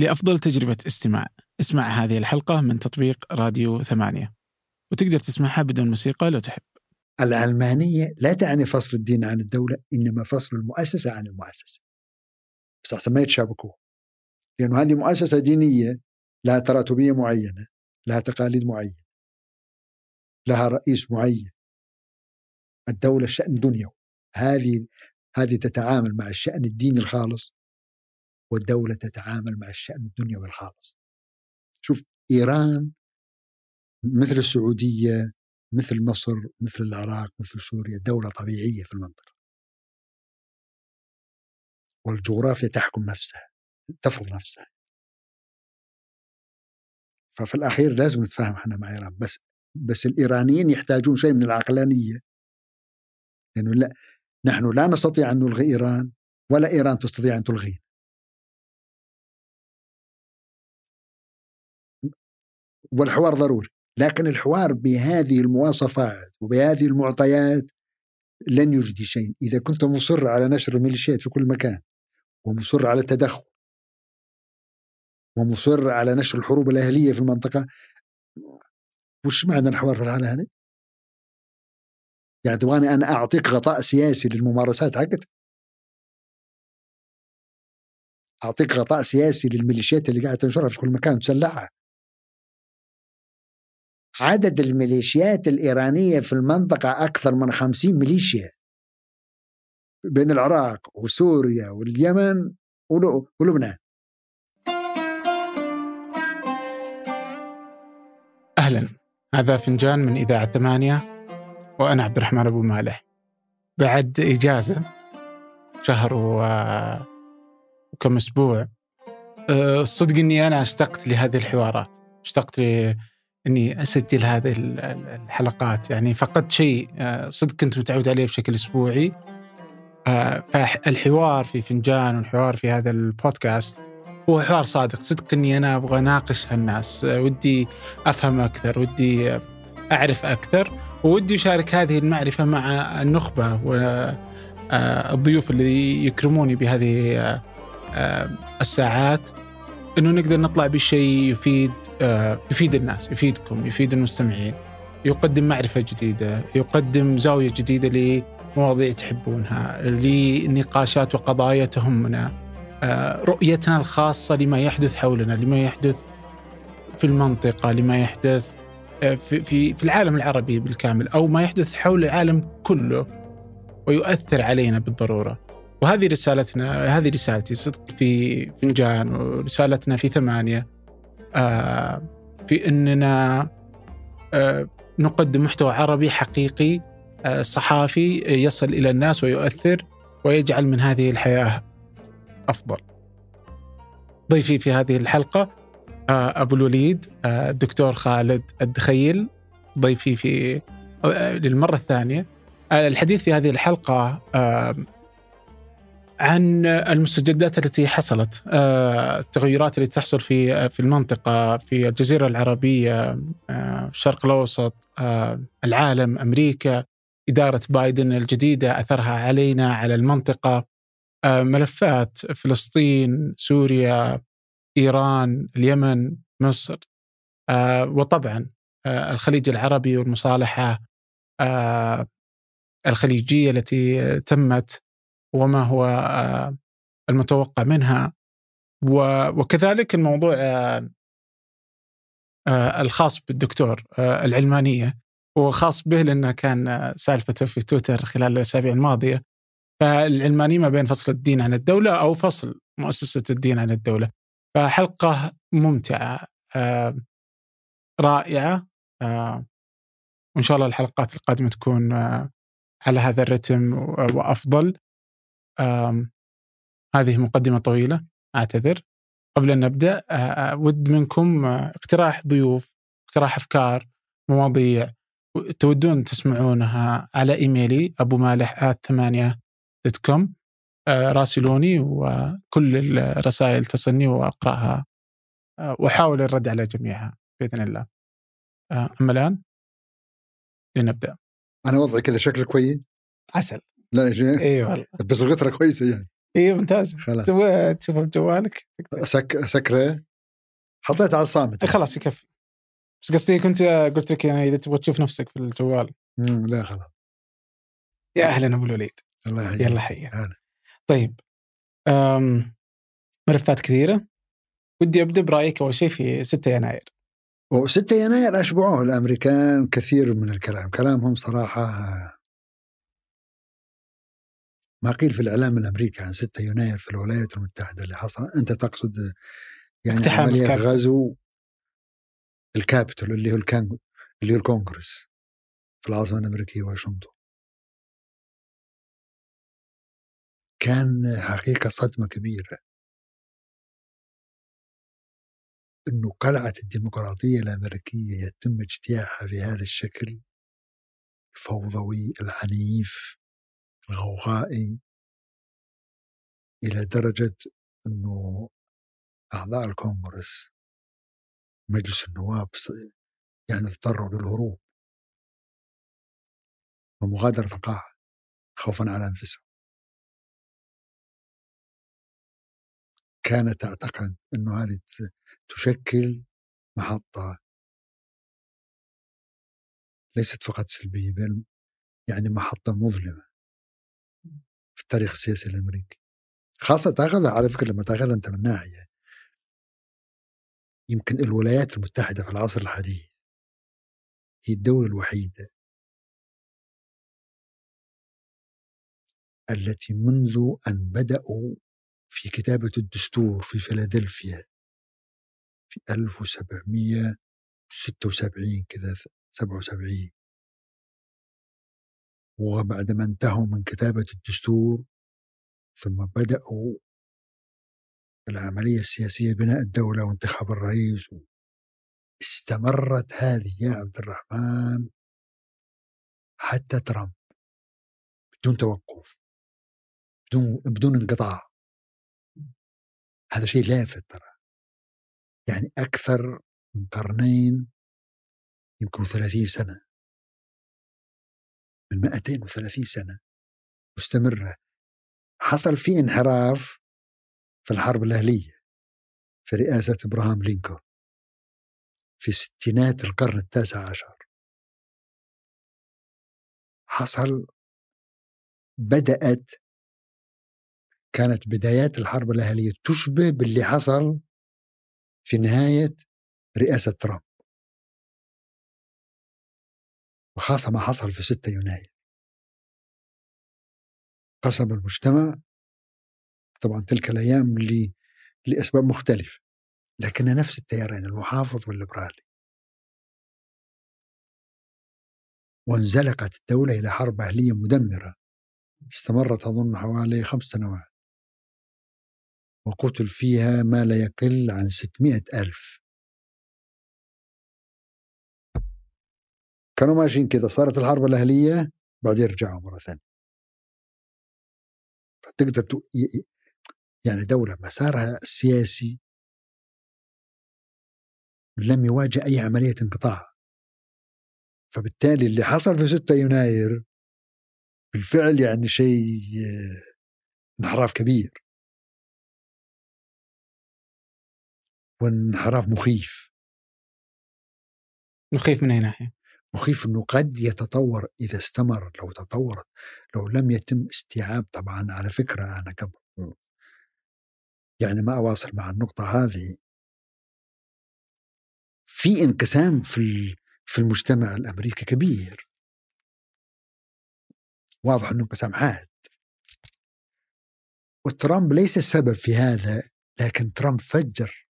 لأفضل تجربة استماع. اسمع هذه الحلقة من تطبيق راديو ثمانية. وتقدر تسمعها بدون موسيقى لو تحب. العلمانية لا تعني فصل الدين عن الدولة إنما فصل المؤسسة عن المؤسسة. بس أحسن ما يتشابكوا. لأنه هذه مؤسسة دينية لها تراتبية معينة لها تقاليد معينة لها رئيس معين. الدولة شأن دنيوي هذه هذه تتعامل مع الشأن الديني الخالص. والدولة تتعامل مع الشأن الدنيوي الخالص. شوف إيران مثل السعودية مثل مصر مثل العراق مثل سوريا دولة طبيعية في المنطقة. والجغرافيا تحكم نفسها تفرض نفسها. ففي الأخير لازم نتفاهم إحنا مع إيران بس بس الإيرانيين يحتاجون شيء من العقلانية. لأنه لا نحن لا نستطيع أن نلغي إيران ولا إيران تستطيع أن تلغينا. والحوار ضروري. لكن الحوار بهذه المواصفات وبهذه المعطيات لن يجدي شيء. إذا كنت مصر على نشر الميليشيات في كل مكان ومصر على التدخل ومصر على نشر الحروب الأهلية في المنطقة وش معنى الحوار في الحالة هذه؟ يعني تبغاني أنا أعطيك غطاء سياسي للممارسات حقتك. أعطيك غطاء سياسي للميليشيات اللي قاعدة تنشرها في كل مكان تسلحها عدد الميليشيات الإيرانية في المنطقة أكثر من خمسين ميليشيا بين العراق وسوريا واليمن ولبنان. أهلا. هذا فنجان من إذاعة ثمانية وأنا عبد الرحمن أبو مالح. بعد إجازة شهر و... وكم أسبوع أه، صدق أني أنا اشتقت لهذه الحوارات. اشتقت ل... إني أسجل هذه الحلقات. يعني فقدت شيء أه، صدق كنت متعود عليه بشكل أسبوعي. أه، فالحوار في فنجان والحوار في هذا البودكاست هو حوار صادق. صدق إني أنا أبغى أناقش هالناس. ودي أفهم أكثر ودي أعرف أكثر ودي أشارك هذه المعرفة مع النخبة والضيوف اللي يكرموني بهذه الساعات. إنه نقدر نطلع بشيء يفيد يفيد الناس يفيدكم يفيد المستمعين يقدم معرفة جديدة يقدم زاوية جديدة لمواضيع تحبونها لنقاشات وقضايا تهمنا آه، رؤيتنا الخاصة لما يحدث حولنا لما يحدث في المنطقة لما يحدث آه، في, في, في العالم العربي بالكامل أو ما يحدث حول العالم كله ويؤثر علينا بالضرورة. وهذه رسالتنا هذه رسالتي صدق في فنجان ورسالتنا في ثمانية آه، في أننا نقدم محتوى عربي حقيقي صحافي يصل إلى الناس ويؤثر ويجعل من هذه الحياة أفضل. ضيفي في هذه الحلقة آه، أبو الوليد آه، الدكتور خالد الدخيل. ضيفي في آه، للمرة الثانية. الحديث في هذه الحلقة عن المستجدات التي حصلت التغيرات التي تحصل في في المنطقة في الجزيرة العربية الشرق الأوسط العالم أمريكا إدارة بايدن الجديدة أثرها علينا على المنطقة آه، ملفات فلسطين سوريا إيران اليمن مصر آه، وطبعا آه، الخليج العربي والمصالحة الخليجية التي تمت وما هو المتوقع منها. وكذلك الموضوع الخاص بالدكتور العلمانية. وخاص به لأنه كان سالفته في تويتر خلال الأسابيع الماضية. فالعلمانية ما بين فصل الدين عن الدولة أو فصل مؤسسة الدين عن ممتعة آه، رائعة آه، وإن شاء الله الحلقات القادمة تكون آه، على هذا الرتم وأفضل. هذه مقدمة طويلة أعتذر قبل أن نبدأ ود منكم اقتراح ضيوف اقتراح أفكار مواضيع تودون تسمعونها على إيميلي أبو مالح ثمانية دوت كوم آه، راسلوني وكل الرسائل تصلني وأقرأها آه، وأحاول الرد على جميعها بإذن الله. آه، أما الآن لنبدأ. أنا وضعي كذا شكل كويس؟ عسل. لا يا اي والله. بس الغتره كويسة يعني. اي ممتاز. خلاص. تبغى تشوفه بجوالك أسك... اسكره حطيته على الصامت. إيه خلاص يكفي. بس قصدي كنت قلت لك يعني إذا تبغى تشوف نفسك في الجوال. لا خلاص. يا أهلا أبو الوليد. الله يحييك. يلا حيا. طيب أم ملفات كثيرة. ودي أبدأ برأيك أول شيء في 6 يناير. و6 يناير أشبعوه. الأمريكان كثير من الكلام. كلامهم صراحة ما قيل في الإعلام الأمريكي عن 6 يناير في الولايات المتحدة اللي حصل أنت تقصد يعني اقتحام عملية الكابيتول. غزو الكابيتول اللي هو الكان اللي هو الكونغرس في العاصمة الأمريكية واشنطن. كان حقيقة صدمة كبيرة. إنه قلعة الديمقراطية الأمريكية يتم اجتياحها بهذا الشكل الفوضوي العنيف. الغوغائي إلى درجة إنه أعضاء الكونغرس مجلس النواب يعني اضطروا للهروب ومغادرة القاعة خوفا على أنفسهم. كانت تعتقد إنه هذه تشكل محطة ليست فقط سلبية بل يعني محطة مظلمة. في التاريخ السياسي الأمريكي. خاصة تاخذها على فكرة لما تاخذها أنت من ناحية يمكن الولايات المتحدة في العصر الحديث هي الدولة الوحيدة التي منذ أن بدأوا في كتابة الدستور في فيلادلفيا في 1776 كذا 77 وبعد ما انتهوا من كتابة الدستور ثم بدأوا العملية السياسية بناء الدولة وانتخاب الرئيس استمرت هذه يا عبد الرحمن حتى ترامب بدون توقف بدون بدون انقطاع. هذا شيء لافت ترى. يعني أكثر من قرنين يمكن 30 سنة. من 230 سنة مستمرة. حصل في انحراف في الحرب الأهلية في رئاسة إبراهام لينكولن في ستينات القرن التاسع عشر. حصل بدأت كانت بدايات الحرب الأهلية تشبه باللي حصل في نهاية رئاسة ترامب. وخاصة ما حصل في 6 يناير. قسم المجتمع طبعا تلك الأيام لأسباب مختلفة لكن نفس التيارين المحافظ والليبرالي. وانزلقت الدولة إلى حرب أهلية مدمرة استمرت أظن حوالي خمس سنوات. وقتل فيها ما لا يقل عن 600 ألف. كانوا ماشيين كذا صارت الحرب الأهلية بعدين رجعوا مرة ثانية. فتقدر تو... يعني دولة مسارها السياسي لم يواجه أي عملية انقطاع. فبالتالي اللي حصل في 6 يناير بالفعل يعني شيء آه، انحراف كبير. وانحراف مخيف. نخيف من أي ناحية؟ مخيف إنه قد يتطور إذا استمر لو تطورت لو لم يتم استيعاب طبعا على فكرة أنا قبل. يعني ما أواصل مع النقطة هذه. في انقسام في في المجتمع الأمريكي كبير. واضح إنه انقسام حاد وترامب ليس السبب في هذا لكن ترامب فجر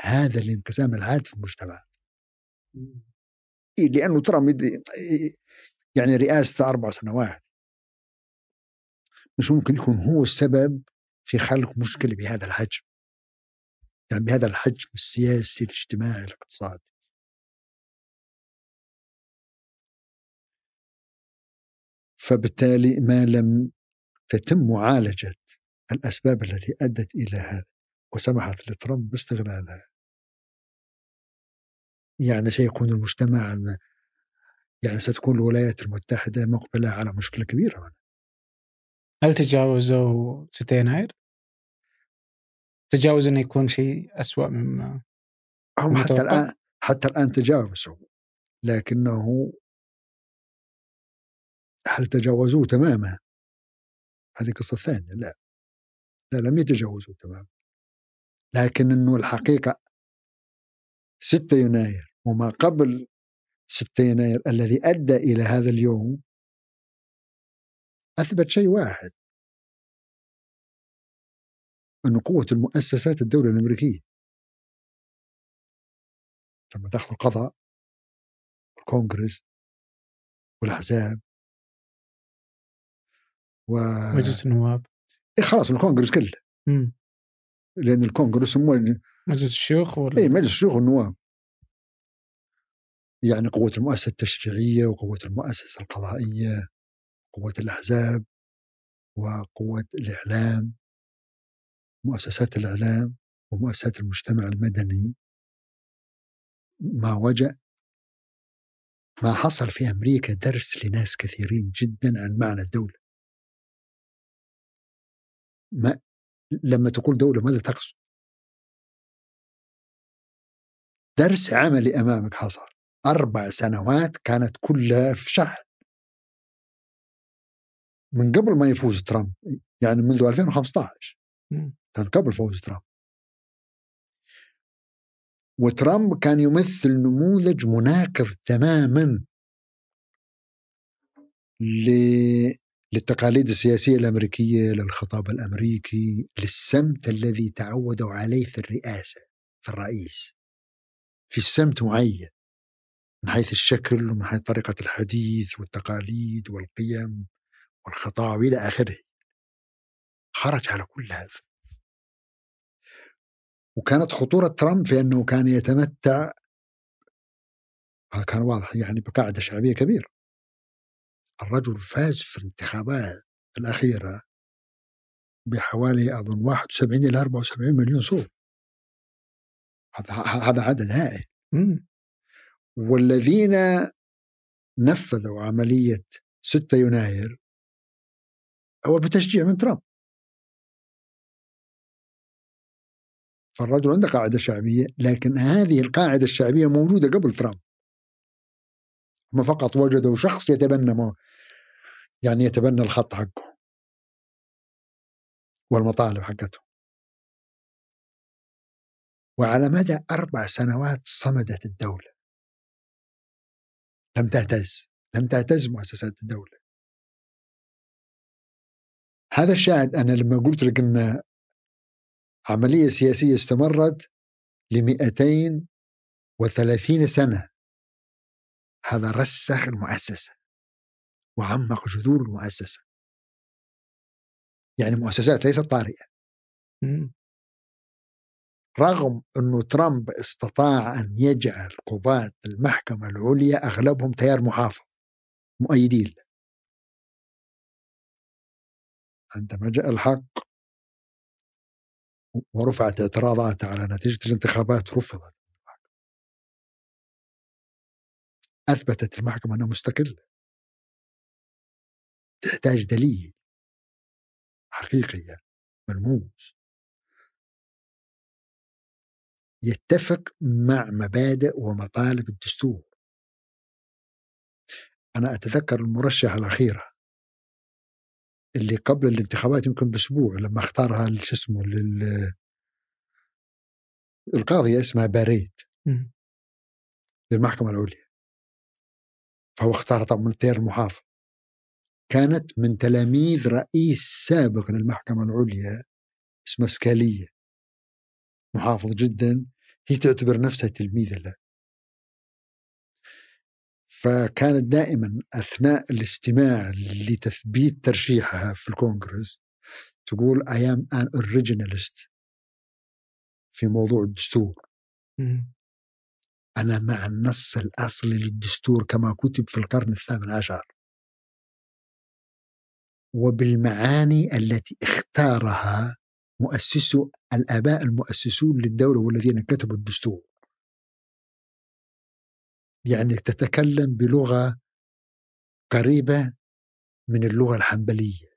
هذا الانقسام العاد في المجتمع. لأنه ترامب يد- يعني رئاسته أربع سنوات. مش ممكن يكون هو السبب في خلق مشكلة بهذا الحجم. يعني بهذا الحجم السياسي الاجتماعي الاقتصادي. فبالتالي ما لم تتم معالجة الأسباب التي أدت إلى هذا وسمحت لترامب باستغلالها. يعني سيكون المجتمع يعني ستكون الولايات المتحدة مقبلة على مشكلة كبيرة هل تجاوزوا 6 يناير؟ تجاوز إنه يكون شيء أسوأ مما هم حتى؟ الآن حتى الآن تجاوزوا لكنه هل تجاوزوه تماما؟ هذه قصة ثانية لا لا لم يتجاوزوا تماما لكن إنه الحقيقة 6 يناير وما قبل 6 يناير الذي أدى إلى هذا اليوم أثبت شيء واحد. أن قوة المؤسسات الدولة الأمريكية. لما تاخذ القضاء والكونغرس والأحزاب. و مجلس النواب. إيه خلاص الكونغرس كله. مم. لأن الكونغرس هم مجلس الشيوخ وال... إيه مجلس الشيوخ والنواب. يعني قوة المؤسسة التشريعية وقوة المؤسسة القضائية قوة الأحزاب وقوة الإعلام مؤسسات الإعلام ومؤسسات المجتمع المدني. ما وجد ما حصل في أمريكا درس لناس كثيرين جدا عن معنى الدولة. ما لما تقول دولة ماذا تقصد؟ درس عملي أمامك حصل. أربع سنوات كانت كلها في شحن من قبل ما يفوز ترامب يعني منذ 2015 مم. كان قبل فوز ترامب. وترامب كان يمثل نموذج مناقض تماما ل- للتقاليد السياسية الأمريكية للخطاب الأمريكي للسمت الذي تعودوا عليه في الرئاسة في الرئيس. في السمت معين. من حيث الشكل ومن حيث طريقة الحديث والتقاليد والقيم والخطاب إلى آخره. خرج على كل هذا. وكانت خطورة ترامب في أنه كان يتمتع هذا كان واضح يعني بقاعدة شعبية كبيرة. الرجل فاز في الانتخابات الأخيرة بحوالي أظن 71 إلى 74 مليون صوت هذا هذا عدد هائل. والذين نفذوا عملية 6 يناير هو بتشجيع من ترامب. فالرجل عنده قاعدة شعبية لكن هذه القاعدة الشعبية موجودة قبل ترامب. هم فقط وجدوا شخص يتبنى ما يعني يتبنى الخط حقه. والمطالب حقته. وعلى مدى أربع سنوات صمدت الدولة. لم تهتز لم تهتز مؤسسات الدولة. هذا الشاهد أنا لما قلت لك أن عملية سياسية استمرت لمئتين وثلاثين سنة هذا رسخ المؤسسة وعمق جذور المؤسسة. يعني مؤسسات ليست طارئة. رغم أنه ترامب استطاع أن يجعل قضاة المحكمة العليا أغلبهم تيار محافظ مؤيدين له. عندما جاء الحق ورفعت اعتراضات على نتيجة الانتخابات رفضت أثبتت المحكمة أنها مستقلة. تحتاج دليل حقيقي ملموس. يتفق مع مبادئ ومطالب الدستور. أنا أتذكر المرشح الأخيرة اللي قبل الانتخابات يمكن بأسبوع لما اختارها شو اسمه لل القاضية اسمها باريت. للمحكمة العليا. فهو اختار طبعا من التيار المحافظ. كانت من تلاميذ رئيس سابق للمحكمة العليا اسمه سكالية. محافظ جدا. هي تعتبر نفسها تلميذة له فكانت دائما أثناء الاستماع لتثبيت ترشيحها في الكونغرس تقول I am an originalist في موضوع الدستور. أنا مع النص الأصلي للدستور كما كتب في القرن الثامن عشر. وبالمعاني التي اختارها مؤسسو الآباء المؤسسون للدولة والذين كتبوا الدستور. يعني تتكلم بلغة قريبة من اللغة الحنبلية.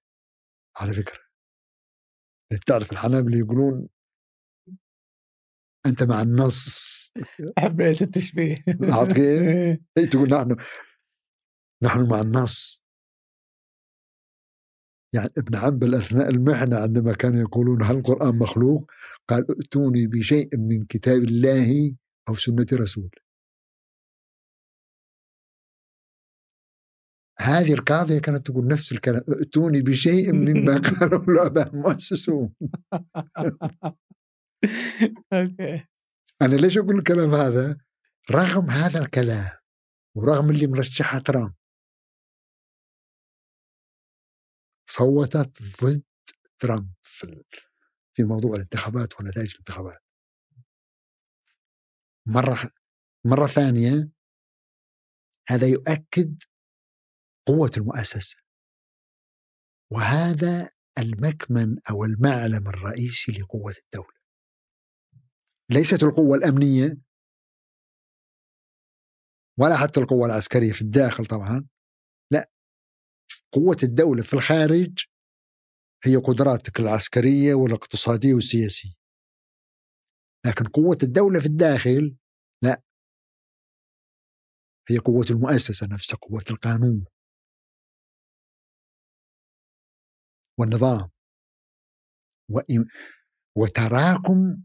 على فكرة. تعرف الحنابلة يقولون أنت مع النص. حبيت التشبيه. كيف؟ إيه، تقول نحن نحن مع النص. يعني ابن حنبل اثناء المحنه عندما كانوا يقولون هل القرآن مخلوق؟ قال ائتوني بشيء من كتاب الله أو سنة رسوله. هذه القاضية كانت تقول نفس الكلام ائتوني بشيء مما قالوا الآباء المؤسسون أوكي أنا ليش أقول الكلام هذا رغم هذا الكلام ورغم اللي مرشحها ترامب صوتت ضد ترامب في في موضوع الانتخابات ونتائج الانتخابات. مرة مرة ثانية هذا يؤكد قوة المؤسسة. وهذا المكمن أو المعلم الرئيسي لقوة الدولة. ليست القوة الأمنية ولا حتى القوة العسكرية في الداخل طبعا. قوة الدولة في الخارج هي قدراتك العسكرية والاقتصادية والسياسية. لكن قوة الدولة في الداخل لا. هي قوة المؤسسة نفسها قوة القانون. والنظام. وتراكم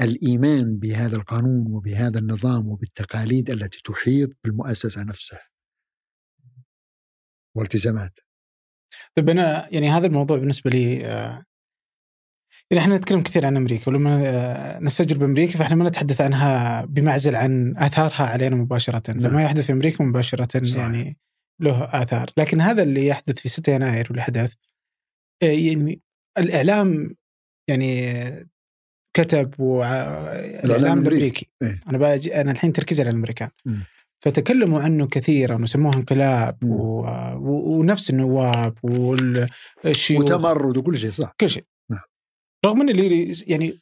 الإيمان بهذا القانون وبهذا النظام وبالتقاليد التي تحيط بالمؤسسة نفسها. والتزامات طيب أنا يعني هذا الموضوع بالنسبة لي آه، يعني إحنا نتكلم كثير عن أمريكا ولما آه، نستجرب أمريكا فإحنا ما نتحدث عنها بمعزل عن آثارها علينا مباشرة نعم. فما يحدث في أمريكا مباشرة صحيح. يعني له آثار لكن هذا اللي يحدث في 6 يناير واللي حدث آه، يعني الإعلام يعني كتب والاعلام الأمريكي إيه؟ أنا باجي أنا الحين تركيزي على الأمريكان م. فتكلموا عنه كثيرا وسموه انقلاب و... و... ونفس النواب والشيوخ وتمرد وكل شيء صح. كل شيء. نعم. رغم إن اللي يعني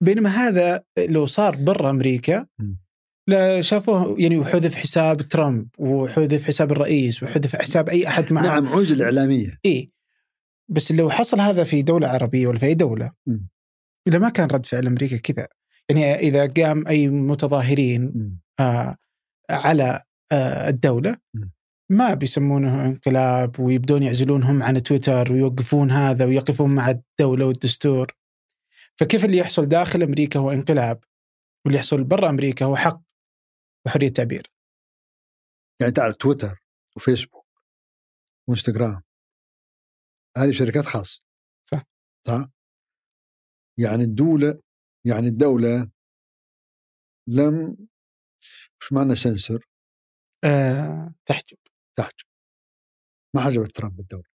بينما هذا لو صار برا أمريكا لا شافوه يعني وحذف حساب ترامب وحذف حساب الرئيس وحذف حساب أي أحد معه. نعم عزل إعلامية. إي. بس لو حصل هذا في دولة عربية ولا في أي دولة. إذا ما كان رد فعل أمريكا كذا يعني إذا قام أي متظاهرين آه على آه الدولة ما بيسمونه انقلاب ويبدون يعزلونهم عن تويتر ويوقفون هذا ويقفون مع الدولة والدستور. فكيف اللي يحصل داخل أمريكا هو انقلاب؟ واللي يحصل برا أمريكا هو حق وحرية تعبير يعني تعرف تويتر وفيسبوك وإنستغرام هذه شركات خاصة. صح. صح؟ يعني الدولة يعني الدولة لم مش معنى سنسر؟ أه تحجب. تحجب. ما حجبت ترامب الدولة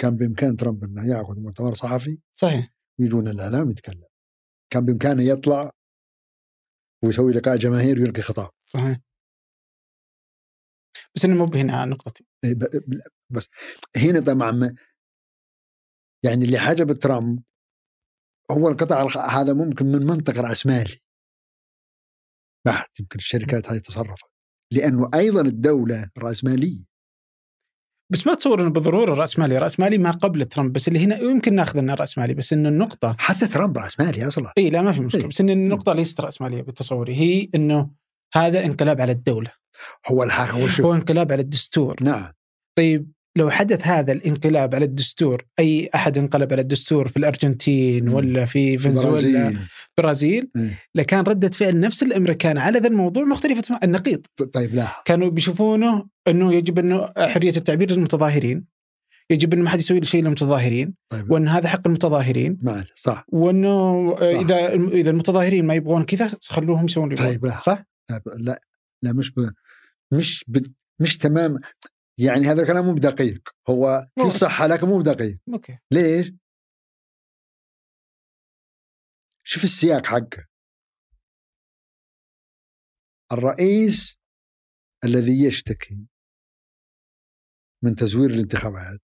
كان بإمكان ترامب أنه يأخذ مؤتمر صحفي صحيح. ويجون الإعلام يتكلم. كان بإمكانه يطلع ويسوي لقاء جماهير ويلقي خطاب. صحيح. بس إنه مو هنا نقطتي. إيه، بس هنا طبعا يعني اللي حجب ترامب هو القطاع هذا ممكن من منطق رأس مالي. بحت يمكن الشركات هذه تصرفت. لأنه أيضا الدولة راسماليه بس ما تصور إنه بالضروره رأس مالي، رأس مالي ما قبل ترامب بس اللي هنا يمكن ناخذ إنه رأس مالي بس إنه النقطة حتى ترامب رأس مالي أصلا. إي لا ما في مشكلة. إيه؟ بس إن النقطة ليست رأس مالية بتصوري. هي إنه هذا انقلاب على الدولة. هو الحق هو هو انقلاب على الدستور. نعم. طيب لو حدث هذا الانقلاب على الدستور أي أحد انقلب على الدستور في الأرجنتين ولا في فنزويلا برازيل إيه. لكان ردة فعل نفس الأمريكان على ذا الموضوع مختلفة النقيض طيب لا كانوا بيشوفونه أنه يجب أنه حرية التعبير للمتظاهرين يجب انه ما حد يسوي شيء للمتظاهرين طيب. وأن هذا حق المتظاهرين معنا صح وأنه صح. إذا إذا المتظاهرين ما يبغون كذا خلوهم يسوون طيب لا. صح؟ طيب لا لا مش ب... مش ب... مش تمام يعني هذا الكلام مو بدقيق. هو في صحة لكن مو بدقيق. أوكي. ليش؟ شوف السياق حقه. الرئيس الذي يشتكي من تزوير الانتخابات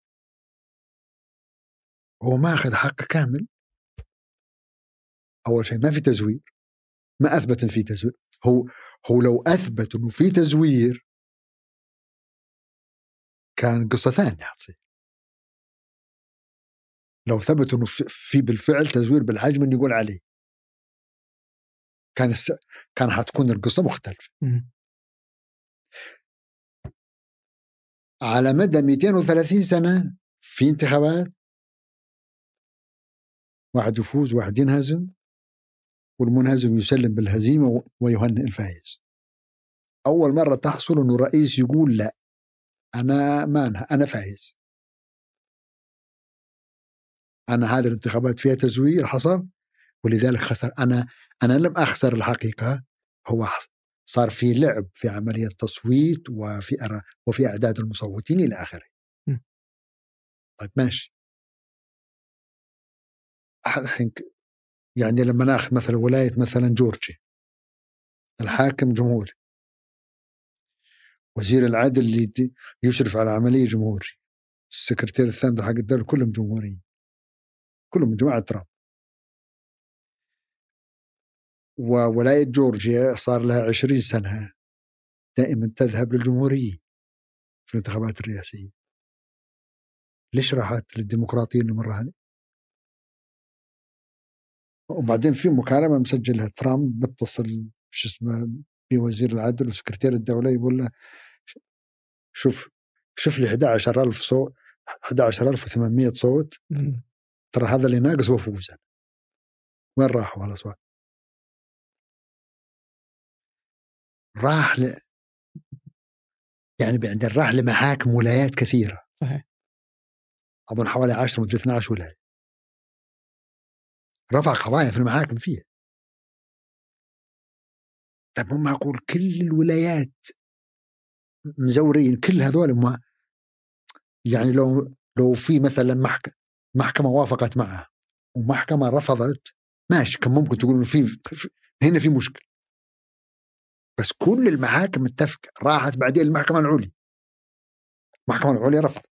هو ما اخذ حقه كامل. أول شيء ما في تزوير ما أثبت إن في تزوير. هو هو لو أثبت إنه في تزوير كان قصة ثانية حتصير لو ثبت إنه في- بالفعل تزوير بالحجم اللي يقول عليه. كان الس... كان حتكون القصة مختلفة. على مدى 230 سنة في انتخابات واحد يفوز واحد ينهزم والمنهزم يسلم بالهزيمة ويهنئ الفائز. أول مرة تحصل إنه رئيس يقول لا. أنا ما أنهى أنا فايز أنا هذه الانتخابات فيها تزوير حصل ولذلك خسر أنا أنا لم أخسر الحقيقة هو صار في لعب في عملية تصويت وفي أرا وفي أعداد المصوتين إلى آخره. طيب ماشي. الحين يعني لما ناخذ مثلا ولاية مثلا جورجيا الحاكم جمهوري وزير العدل اللي يشرف على عملية جمهوري. السكرتير الثاني حق الدولة كلهم جمهوريين. كلهم من جماعة ترامب. وولايه جورجيا صار لها 20 سنة دائما تذهب للجمهوريين في الانتخابات الرئاسية. ليش راحت للديمقراطيين المرة هذه؟ وبعدين في مكالمة مسجلها ترامب بيتصل شو اسمه بوزير العدل وسكرتير الدولة يقول له شوف شوف لي 11000 صوت 11800 صوت. ترى هذا اللي ناقص وفوزا وين راحوا هالاصوات؟ راح ل... يعني بعدين راح لمحاكم ولايات كثيرة. صحيح. أظن حوالي 10 مدري 12 ولاية. رفع قضايا في المحاكم فيها. طيب هم أقول كل الولايات مزورين كل هذول ما يعني لو لو في مثلا محكمه محكمة وافقت معها ومحكمة رفضت ماشي كان ممكن تقول في- هنا في مشكلة. بس كل المحاكم متفقة راحت بعدين المحكمة العليا. المحكمة العليا رفضت.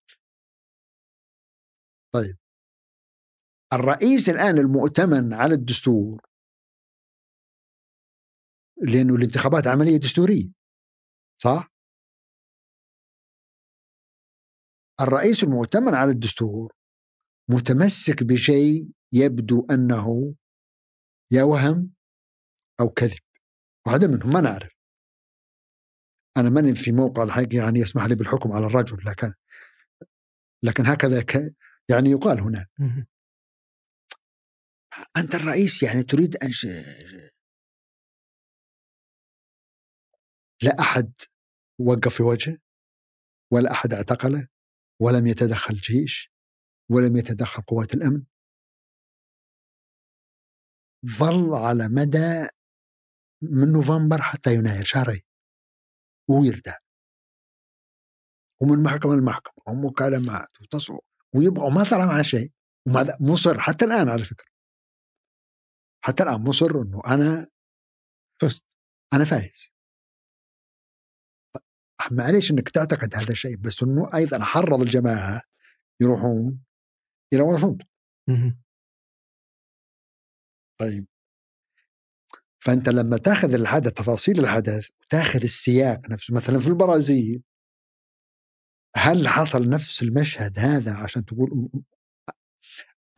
طيب. الرئيس الآن المؤتمن على الدستور لأنه الانتخابات عملية دستورية صح؟ الرئيس المؤتمن على الدستور متمسك بشيء يبدو أنه يا وهم أو كذب واحدة منهم ما نعرف أنا ماني في موقع الحقيقة يعني يسمح لي بالحكم على الرجل لكن لكن هكذا ك يعني يقال هنا. أنت الرئيس يعني تريد أن لا أحد وقف في وجهه ولا أحد اعتقله ولم يتدخل جيش ولم يتدخل قوات الأمن. ظل على مدى من نوفمبر حتى يناير شهرين ويرتاح ومن محكمة لمحكمة ومكالمات وتصعب ويبغى ما طلع معه شيء. وماذا؟ مصر حتى الآن على فكرة. حتى الآن مصر أنه أنا فزت. أنا فايز. معليش أنك تعتقد هذا الشيء بس أنه أيضا حرض الجماعة يروحون إلى واشنطن. طيب فأنت لما تأخذ الحدث تفاصيل الحدث وتأخذ السياق نفسه مثلا في البرازيل هل حصل نفس المشهد هذا عشان تقول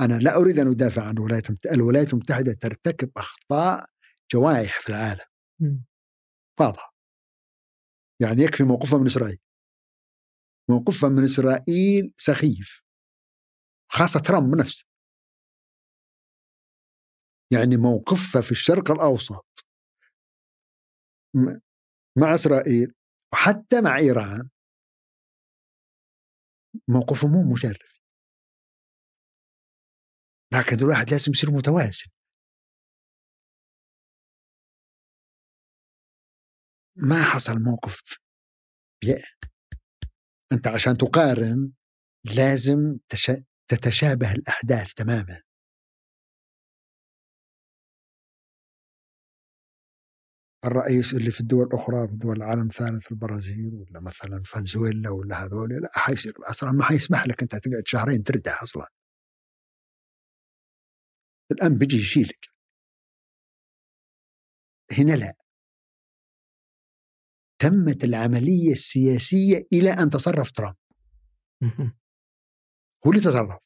أنا لا أريد أن أدافع عن الولايات المتحده، الولايات المتحدة ترتكب أخطاء جوائح في العالم. واضح يعني يكفي موقفها من إسرائيل. موقفها من إسرائيل سخيف. خاصة ترامب نفسه يعني موقفها في الشرق الأوسط. م- مع إسرائيل وحتى مع إيران. موقفه مو مشرف. لكن الواحد لازم يصير متوازن. ما حصل موقف ي- أنت عشان تقارن لازم تش... تتشابه الأحداث تماما. الرئيس اللي في الدول الأخرى في دول العالم الثالث في البرازيل ولا مثلا فنزويلا ولا هذول لا حيصير أصلا ما حيسمح لك أنت تقعد شهرين ترتاح أصلا. الآن بيجي يشيلك. هنا لا. تمت العملية السياسية إلى أن تصرف ترامب. هو اللي تصرف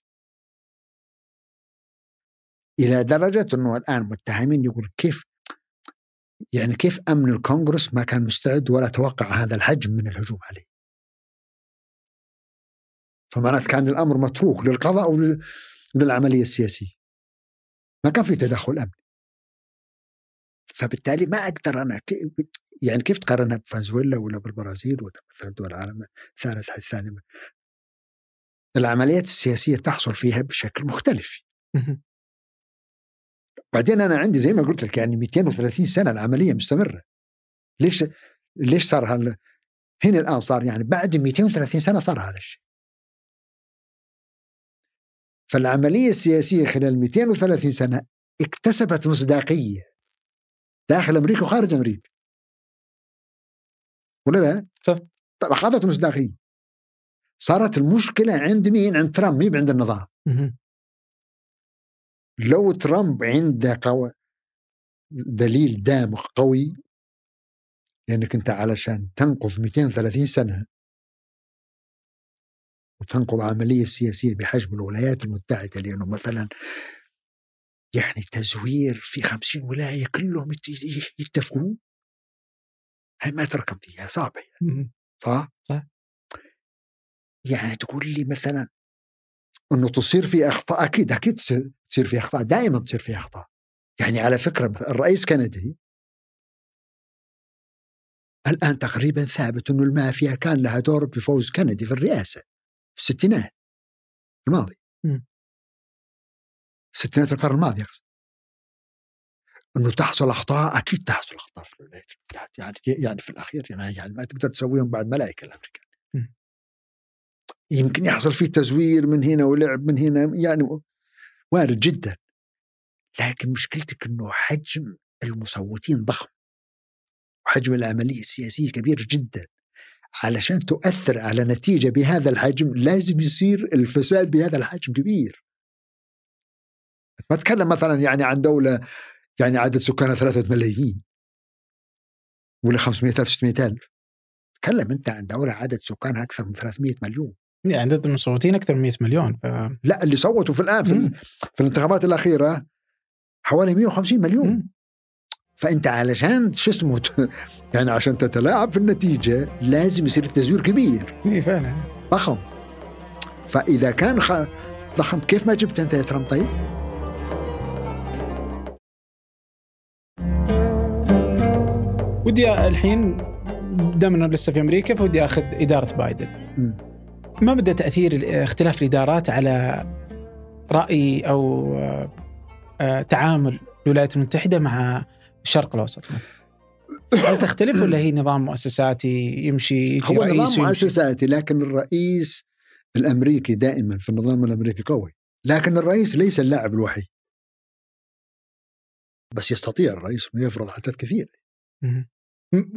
إلى درجة إنه الآن متهمين يقول كيف يعني كيف أمن الكونغرس ما كان مستعد ولا توقع هذا الحجم من الهجوم عليه. فمعناته كان الأمر متروك للقضاء وللعمليه السياسية. ما كان في تدخل أمني. فبالتالي ما أقدر أنا يعني كيف تقارنها بفنزويلا ولا بالبرازيل ولا مثلا دول العالم الثالث الثاني العمليات السياسية تحصل فيها بشكل مختلف. بعدين أنا عندي زي ما قلت لك يعني 230 سنة العملية مستمرة. ليش ليش صار هال هنا الآن صار يعني بعد 230 سنة صار هذا الشيء. فالعملية السياسية خلال 230 سنة اكتسبت مصداقية. داخل أمريكا وخارج أمريكا. ولا لا؟ صح. طيب اخذت مصداقيه صارت المشكلة عند مين؟ عند ترامب مي عند النظام. لو ترامب عنده قو... دليل دامغ قوي لأنك أنت علشان تنقذ 230 سنة وتنقذ عملية سياسية بحجم الولايات المتحدة لأنه مثلا يعني تزوير في خمسين ولاية كلهم يتفقون؟ هاي ما تركب دي صعبة يعني صح؟ صح. يعني تقول لي مثلا إنه تصير في أخطاء أكيد أكيد تصير في أخطاء دائما تصير في أخطاء. يعني على فكرة الرئيس كندي الآن تقريبا ثابت إنه المافيا كان لها دور بفوز كندي في الرئاسة في الستينات الماضي ستينات القرن الماضي أقصد إنه تحصل أخطاء أكيد تحصل أخطاء في الولايات المتحدة. يعني يعني في الأخير يعني, يعني ما تقدر تسويهم بعد ملائكه الأمريكان. يمكن يحصل فيه تزوير من هنا ولعب من هنا يعني وارد جدا. لكن مشكلتك إنه حجم المصوتين ضخم. وحجم العملية السياسية كبير جدا. علشان تؤثر على نتيجة بهذا الحجم لازم يصير الفساد بهذا الحجم كبير. ما تكلم مثلا يعني عن دولة يعني عدد سكانها ثلاثة ملايين. ولا 500 ألف 600 ألف. تكلم أنت عن دولة عدد سكانها أكثر من 300 مليون. يعني عدد المصوتين أكثر من 100 مليون ف... لا اللي صوتوا في الآن في, في الانتخابات الأخيرة حوالي 150 مليون. مم. فأنت علشان شو اسمه؟ يعني عشان تتلاعب في النتيجة لازم يصير التزوير كبير. اي فعلا. ضخم. فإذا كان خ... ضخم كيف ما جبت أنت يا ترامب طيب؟ ودي الحين دام إنه لسه في أمريكا فودي أخذ إدارة بايدن. ما مدى تأثير اختلاف الإدارات على رأي أو آه، تعامل الولايات المتحدة مع الشرق الأوسط؟ هل تختلف ولا هي نظام مؤسساتي يمشي هو نظام مؤسساتي لكن الرئيس الأمريكي دائما في النظام الأمريكي قوي. لكن الرئيس ليس اللاعب الوحيد. بس يستطيع الرئيس انه يفرض حاجات كثيره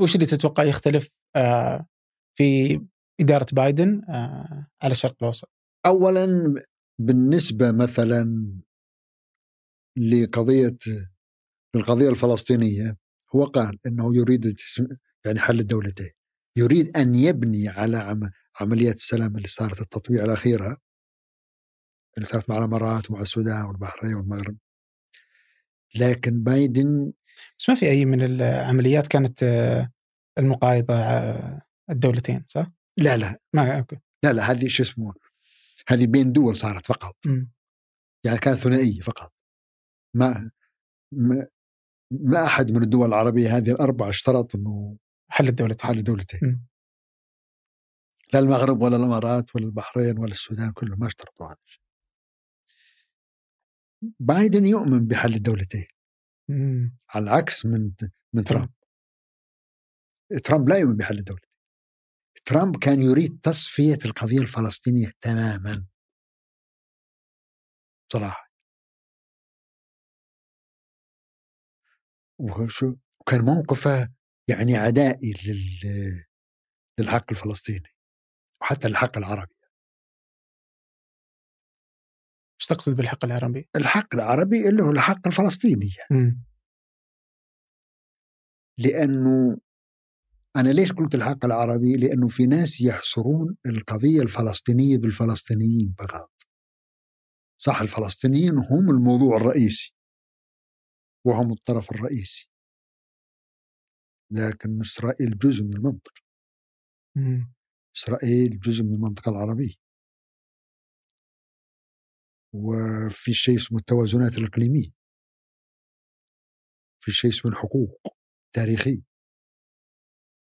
وش اللي تتوقع يختلف آه، في إدارة بايدن آه، على الشرق الأوسط؟ اولا بالنسبة مثلا لقضية القضية الفلسطينية هو قال إنه يريد يعني حل الدولتين. يريد أن يبني على عمليات السلام اللي صارت التطبيع الأخيرة اللي صارت مع الإمارات ومع السودان والبحرين والمغرب. لكن بايدن بس ما في أي من العمليات كانت آه، المقايضة آه، الدولتين صح؟ لا لا. ما أوكي. لا لا هذه شو اسمه هذه بين دول صارت فقط. م. يعني كانت ثنائية فقط. ما ما, ما أحد من الدول العربية هذه الأربعة اشترط إنه حل الدولتين. حل الدولتين. لا المغرب ولا الإمارات ولا البحرين ولا السودان كلهم ما اشترطوا هذا الشيء. بايدن يؤمن بحل الدولتين. مم. على العكس من من ترامب. ترامب لا يؤمن بحل الدولة. ترامب كان يريد تصفية القضية الفلسطينية تماما. بصراحة. وشو كان موقفه يعني عدائي لل للحق الفلسطيني وحتى الحق العربي. إيش تقصد بالحق العربي؟ الحق العربي اللي هو الحق الفلسطيني يعني. لأنه أنا ليش قلت الحق العربي؟ لأنه في ناس يحصرون القضية الفلسطينية بالفلسطينيين فقط. صح الفلسطينيين هم الموضوع الرئيسي وهم الطرف الرئيسي لكن إسرائيل جزء من المنطقة مم. إسرائيل جزء من المنطقة العربية وفي شيء اسمه التوازنات الإقليمية. في شيء اسمه الحقوق التاريخية.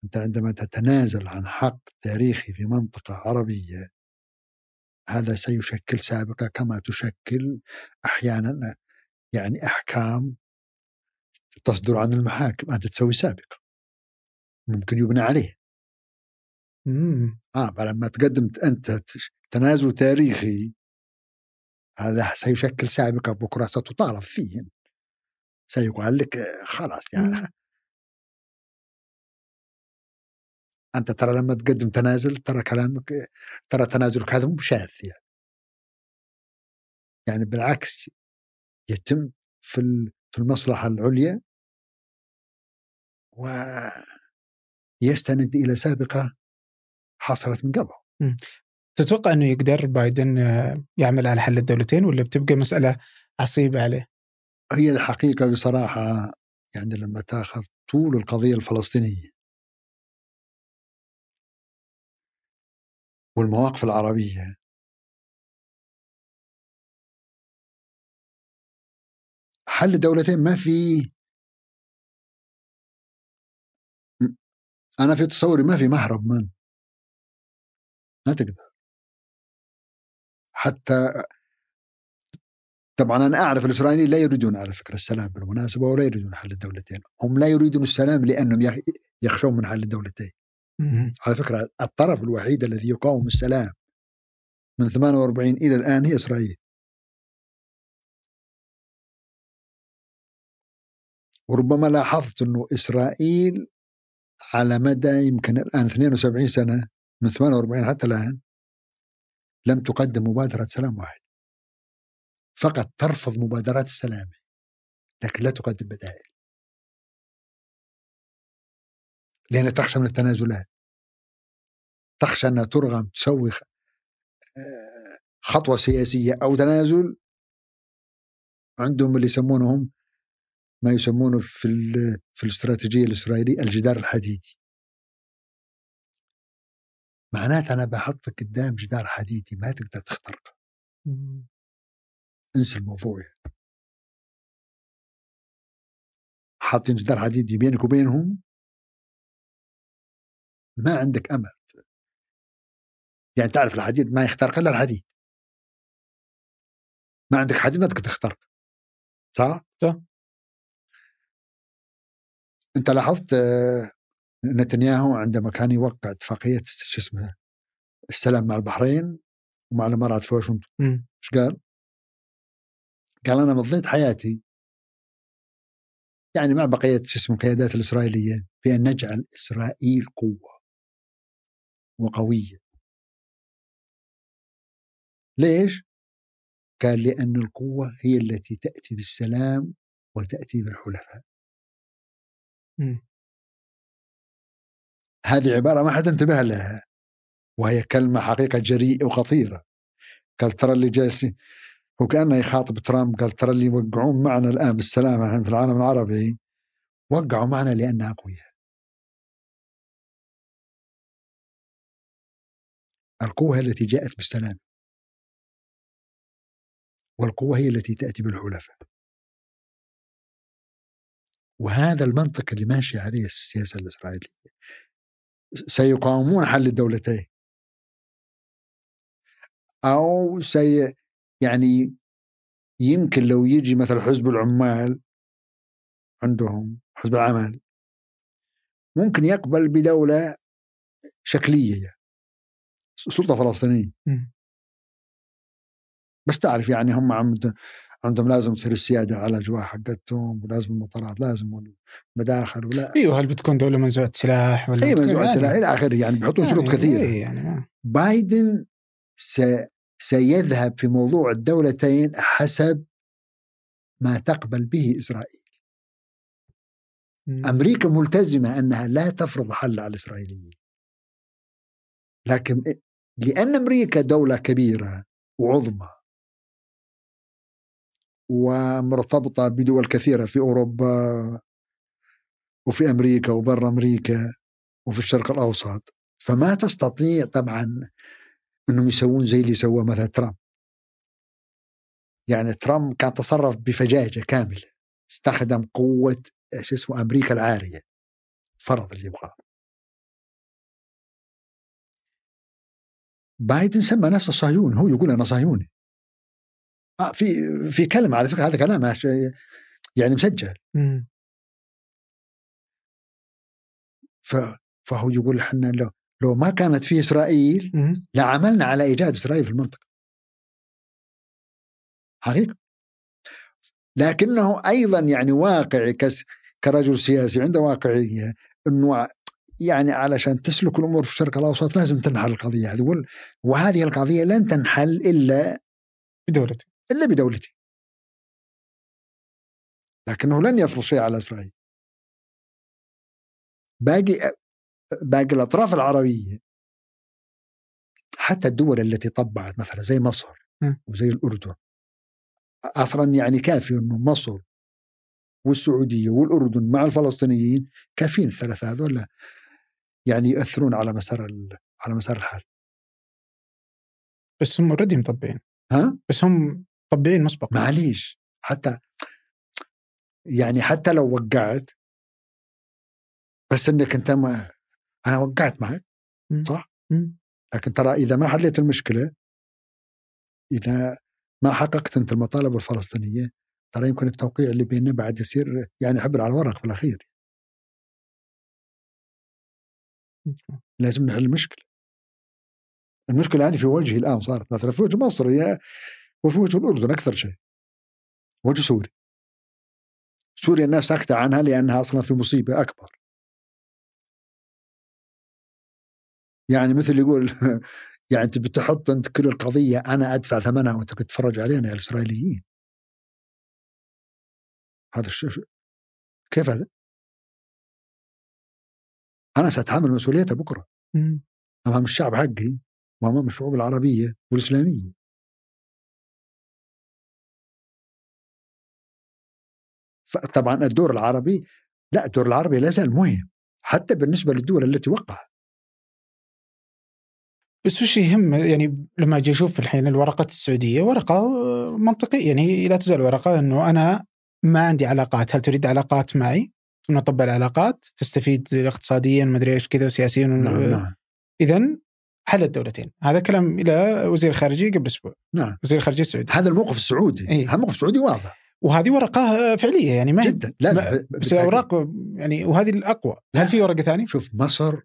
أنت عندما تتنازل عن حق تاريخي في منطقة عربية هذا سيشكل سابقة كما تشكل أحيانا يعني أحكام تصدر عن المحاكم. أنت تسوي سابقة ممكن يبنى عليه. مم. آه فلما تقدم أنت تنازل تاريخي هذا سيشكل سابقة بكرة ستطالب فيه سيقال لك آه، خلاص يعني. أنت ترى لما تقدم تنازل ترى كلامك ترى تنازلك هذا مو بشاذ يعني. يعني بالعكس يتم في في المصلحة العليا ويستند إلى سابقة حصلت من قبل تتوقع إنه يقدر بايدن آه، يعمل على حل الدولتين ولا بتبقى مسألة عصيبة عليه؟ هي الحقيقة بصراحة يعني لما تاخذ طول القضية الفلسطينية والمواقف العربية حل دولتين ما في أنا في تصوري ما في مهرب من ما تقدر حتى طبعا أنا أعرف الإسرائيليين لا يريدون على فكرة السلام بالمناسبة ولا يريدون حل الدولتين. هم لا يريدون السلام لأنهم يخ- يخشون من حل الدولتين. على فكرة الطرف الوحيد الذي يقاوم السلام من 48 إلى الآن هي إسرائيل. وربما لاحظت إنه إسرائيل على مدى يمكن الآن 72 سنة من 48 حتى الآن لم تقدم مبادرة سلام واحد. فقط ترفض مبادرات السلام لكن لا تقدم بدائل. لأنها تخشى من التنازلات. تخشى أنها ترغم تسوي آه، خطوة سياسية أو تنازل. عندهم اللي يسمونهم ما يسمونه في في الاستراتيجية الإسرائيلية الجدار الحديدي. معناته أنا بحطك قدام جدار حديدي ما تقدر تخترقه. انسى الموضوع يعني. حاطين جدار حديدي بينك وبينهم ما عندك أمل يعني تعرف الحديد ما يخترق إلا الحديد ما عندك حديد ما تقدر تخترق صح؟ صح. أنت لاحظت آه، نتنياهو عندما كان يوقع اتفاقية شو اسمه السلام مع البحرين ومع الإمارات في واشنطن. إيش قال؟ قال أنا مضيت حياتي يعني مع بقية شو اسمه القيادات الإسرائيلية في أن نجعل إسرائيل قوة وقوية ليش؟ قال لأن القوة هي التي تأتي بالسلام وتأتي بالحلفاء. هذه عبارة ما حد انتبه لها. وهي كلمة حقيقة جريئة وخطيرة. قال ترى اللي جالس وكانه يخاطب ترامب قال ترى اللي يوقعون معنا الآن بالسلامه الحين في العالم العربي وقعوا معنا لاننا أقوياء. القوة التي جاءت بالسلام. والقوة هي التي تأتي بالحلفاء. وهذا المنطق اللي ماشي عليه السياسة الإسرائيلية. سيقاومون حل الدولتين أو سي يعني يمكن لو يجي مثل حزب العمال عندهم حزب العمل ممكن يقبل بدولة شكلية يعني سلطة فلسطينية مم. بس تعرف يعني هم عند عندهم لازم تصير السيادة على الاجواء حقتهم ولازم المطارات لازم والمداخل ولا أيوه هل بتكون دولة منزوعه سلاح ولا اي بتكون منزوعات يعني- إلى آخره يعني بيحطون شروط يعني كثيرة إيه يعني ما. بايدن س... سيذهب في موضوع الدولتين حسب ما تقبل به إسرائيل. مم. أمريكا ملتزمة أنها لا تفرض حل على الإسرائيليين. لكن لأن أمريكا دولة كبيرة وعظمى ومرتبطة بدول كثيرة في أوروبا وفي أمريكا وبرا أمريكا وفي الشرق الأوسط. فما تستطيع طبعا إنهم يسوون زي اللي سواه مثلا ترامب. يعني ترامب كان تصرف بفجاجة كاملة. استخدم قوة إيش اسمه أمريكا العارية. فرض اللي يبغاه. بايدن سمى نفسه صهيوني هو يقول أنا صهيوني. آه في في كلمة على فكرة هذا كلام يعني مسجل. ف فهو يقول إحنا لو لو ما كانت في إسرائيل لعملنا على إيجاد إسرائيل في المنطقة. حقيقة. لكنه أيضا يعني واقعي كرجل سياسي عنده واقعية إنه يعني علشان تسلك الأمور في الشرق الأوسط لازم تنحل القضية هذه. وهذه القضية لن تنحل إلا بدولتي إلا بدولتي. لكنه لن يفرض شيء على إسرائيل. باقي باقي الأطراف العربية حتى الدول التي طبعت مثلا زي مصر وزي الأردن أصلا يعني كافي إنه مصر والسعودية والأردن مع الفلسطينيين كافيين الثلاثه هذول يعني يؤثرون على مسار على مسار الحال. بس هم already مطبعين ها؟ بس هم مطبعين مسبقا. معليش حتى يعني حتى لو وقعت بس إنك أنت ما أنا وقعت معك صح؟ لكن ترى إذا ما حليت المشكلة إذا ما حققت أنت المطالب الفلسطينية ترى يمكن التوقيع اللي بيننا بعد يصير يعني حبر على ورق في الأخير. لازم نحل المشكلة. المشكلة هذه في وجهي الآن صارت. مثلا في وجه مصر هي وفي وجه الاردن أكثر شيء. وجه سوريا سوريا الناس ساكتة عنها لأنها أصلا في مصيبة أكبر. يعني مثل يقول يعني أنت بتحط أنت كل القضية أنا أدفع ثمنها وأنت تتفرج علينا يا الاسرائيليين هذا الشيء كيف هذا؟ أنا ساتحمل مسؤوليته بكرة. أمام الشعب حقي وأمام الشعوب العربية والإسلامية. طبعا الدور العربي لا الدور العربي لا زال مهم حتى بالنسبة للدول التي وقعت. بس وش يهم؟ يعني لما أجي أشوف الحين الورقة السعودية ورقة منطقية يعني لا تزال ورقة إنه أنا ما عندي علاقات. هل تريد علاقات معي؟ ثم نطبع العلاقات. تستفيد اقتصاديا ما أدري إيش كذا وسياسيا نعم نعم. اذا حل الدولتين. هذا كلام إلى وزير الخارجيه قبل أسبوع. نعم. وزير الخارجيه السعودي هذا الموقف السعودي. إيه؟ هذا الموقف السعودي واضح. وهذه ورقة فعلية يعني ما جدا. لا, لا بس الأوراق يعني وهذه الأقوى. هل في ورقة ثانية؟ شوف مصر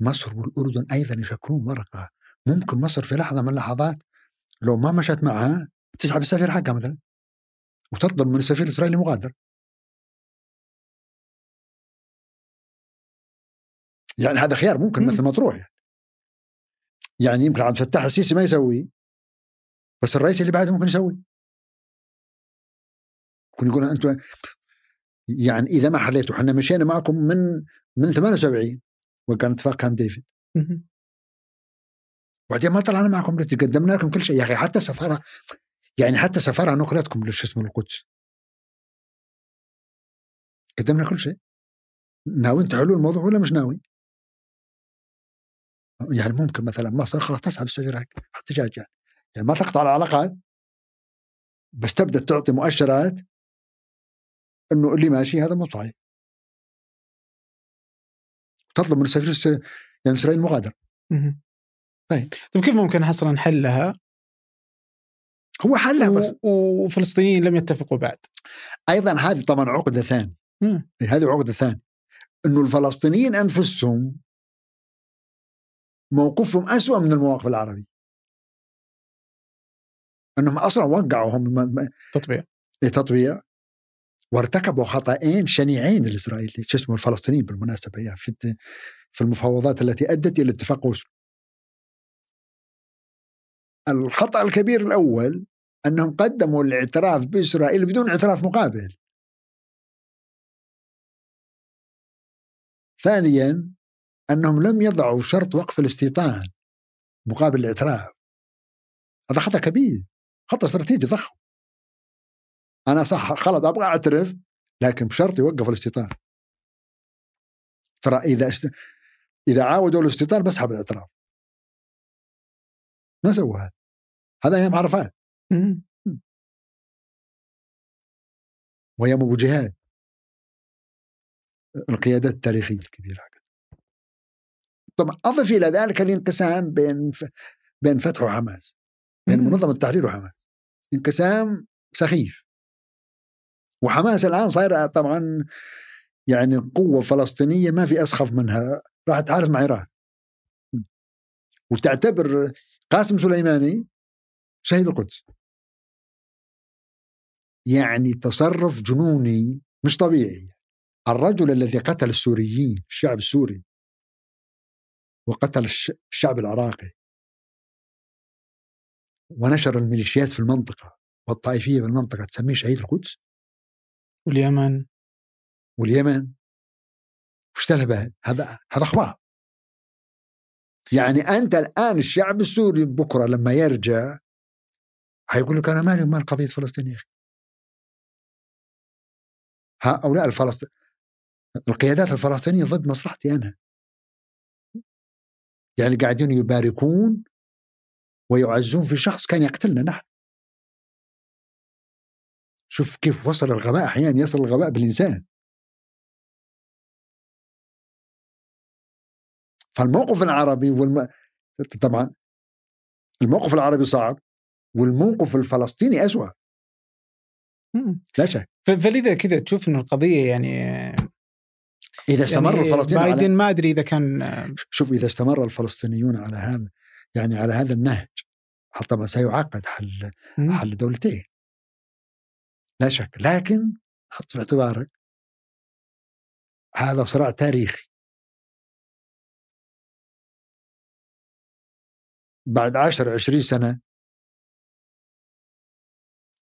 مصر والأردن أيضا يشكلون ورقة. ممكن مصر في لحظة من اللحظات لو ما مشت معها تسحب السفير حقها مثلا وتطلب من السفير الإسرائيلي مغادر يعني هذا خيار ممكن مثل ما تروح يعني. يعني يمكن عبد الفتاح السيسي ما يسوي بس الرئيس اللي بعده ممكن يسوي ممكن يقول أنتم يعني إذا ما حليتوا إحنا مشينا معكم من من 78 وكان اتفاق كان ديفيد. وبعدين ما طلعنا معكم قدمنا لكم كل شيء؟ يا أخي حتى سفارة يعني حتى سفارة نقلتكم لشو اسمه القدس. قدمنا كل شيء. ناويين تحلوا الموضوع ولا مش ناوي؟ يعني ممكن مثلا مصر خلاص تسحب السفير احتجاج يعني. يعني ما تقطع العلاقات بس تبدأ تعطي مؤشرات إنه اللي ماشي هذا مو صحيح. تطلب من السفير يعني إسرائيل مغادرة. طيب. طيب كيف ممكن أصلا نحلها؟ هو حلها بس وفلسطينيين لم يتفقوا بعد. أيضا هذه طبعا عقدة ثانية. هذه عقدة ثانية. إنه الفلسطينيين أنفسهم موقفهم أسوأ من المواقف العربية. إنهم أصلا وقعوا هم تطبيع. إيه، تطبيع. وارتكبوا خطأين شنيعين الاسرائيلي شو اسمه الفلسطينيين بالمناسبة يعني في في المفاوضات التي أدت إلى اتفاق أوسلو. الخطأ الكبير الأول أنهم قدموا الاعتراف بإسرائيل بدون اعتراف مقابل. ثانيا أنهم لم يضعوا شرط وقف الاستيطان مقابل الاعتراف. هذا خطأ كبير خطأ استراتيجي ضخم. أنا صح خلاص أبغى أعترف لكن بشرط يوقف الاستيطان. ترى إذا است... إذا عاودوا الاستيطان بسحب الاعتراف ما سوى هذا. هذا أيام عرفات. وأيام أبو جهاد. القيادات التاريخية الكبيرة طبعا أضف إلى ذلك الانقسام بين ف... بين فتح وحماس بين منظمة التحرير وحماس انقسام سخيف. وحماس الآن صايره طبعا يعني قوه فلسطينيه ما في أسخف منها. راح تعارف مع ايران وتعتبر قاسم سليماني شهيد القدس. يعني تصرف جنوني مش طبيعي. الرجل الذي قتل السوريين الشعب السوري وقتل الشعب العراقي. ونشر الميليشيات في المنطقة والطائفية في المنطقة تسميه شهيد القدس. واليمن؟ واليمن؟ وش هذا هذا أخبار. يعني أنت الآن الشعب السوري بكرة لما يرجع حيقول لك أنا مالي مال قضية فلسطين يا أخي. هؤلاء الفلسطين القيادات الفلسطينية ضد مصلحتي أنا. يعني قاعدين يباركون ويعزون في شخص كان يقتلنا نحن. شوف كيف وصل الغباء أحيانا يصل الغباء بالإنسان. فالموقف العربي والم... طبعا الموقف العربي صعب والموقف الفلسطيني أسوأ. لا شك. فلذا كذا تشوف إنه القضية يعني إذا استمر يعني الفلسطينيون بايدن على... ما أدري إذا كان شوف إذا استمر الفلسطينيون على هذا يعني على هذا النهج طبعا سيعقد حل حل دولتين. لا شك لكن حط في اعتبارك هذا صراع تاريخي. بعد 10 20 سنة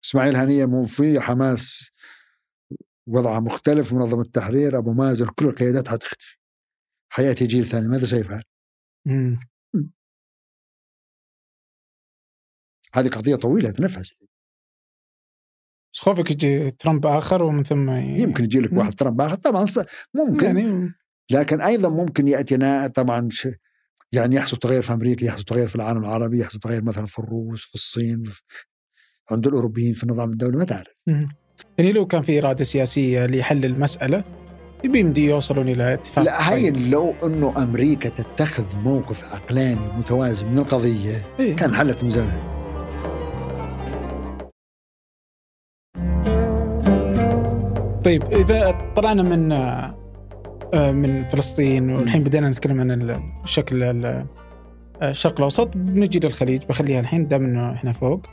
إسماعيل هنية مو في حماس وضعها مختلف منظمة التحرير أبو مازن كل القيادات حتختفي. حياتي جيل ثاني ماذا سيفعل؟ هذه قضية طويلة نفس بس خوفك يجي ترامب آخر ومن ثم ي... يمكن يجي لك واحد ترامب آخر. طبعا ممكن. يعني لكن أيضا ممكن ياتينا طبعا ش... يعني يحصل تغير في أمريكا يحصل تغير في العالم العربي يحصل تغير مثلا في الروس في الصين في عند الأوروبيين في النظام الدولي ما تعرف. يعني لو كان في إرادة سياسية لحل المسألة بيمدي يوصلون إلى اتفاق لا هي لو إنه أمريكا تتخذ موقف عقلاني متوازن من القضية إيه؟ كان حلت من زمان. طيب إذا طلعنا من آه، من فلسطين والحين بدينا نتكلم عن الشكل الشرق الأوسط بنجي للخليج بخليها الحين دام إنه إحنا فوق.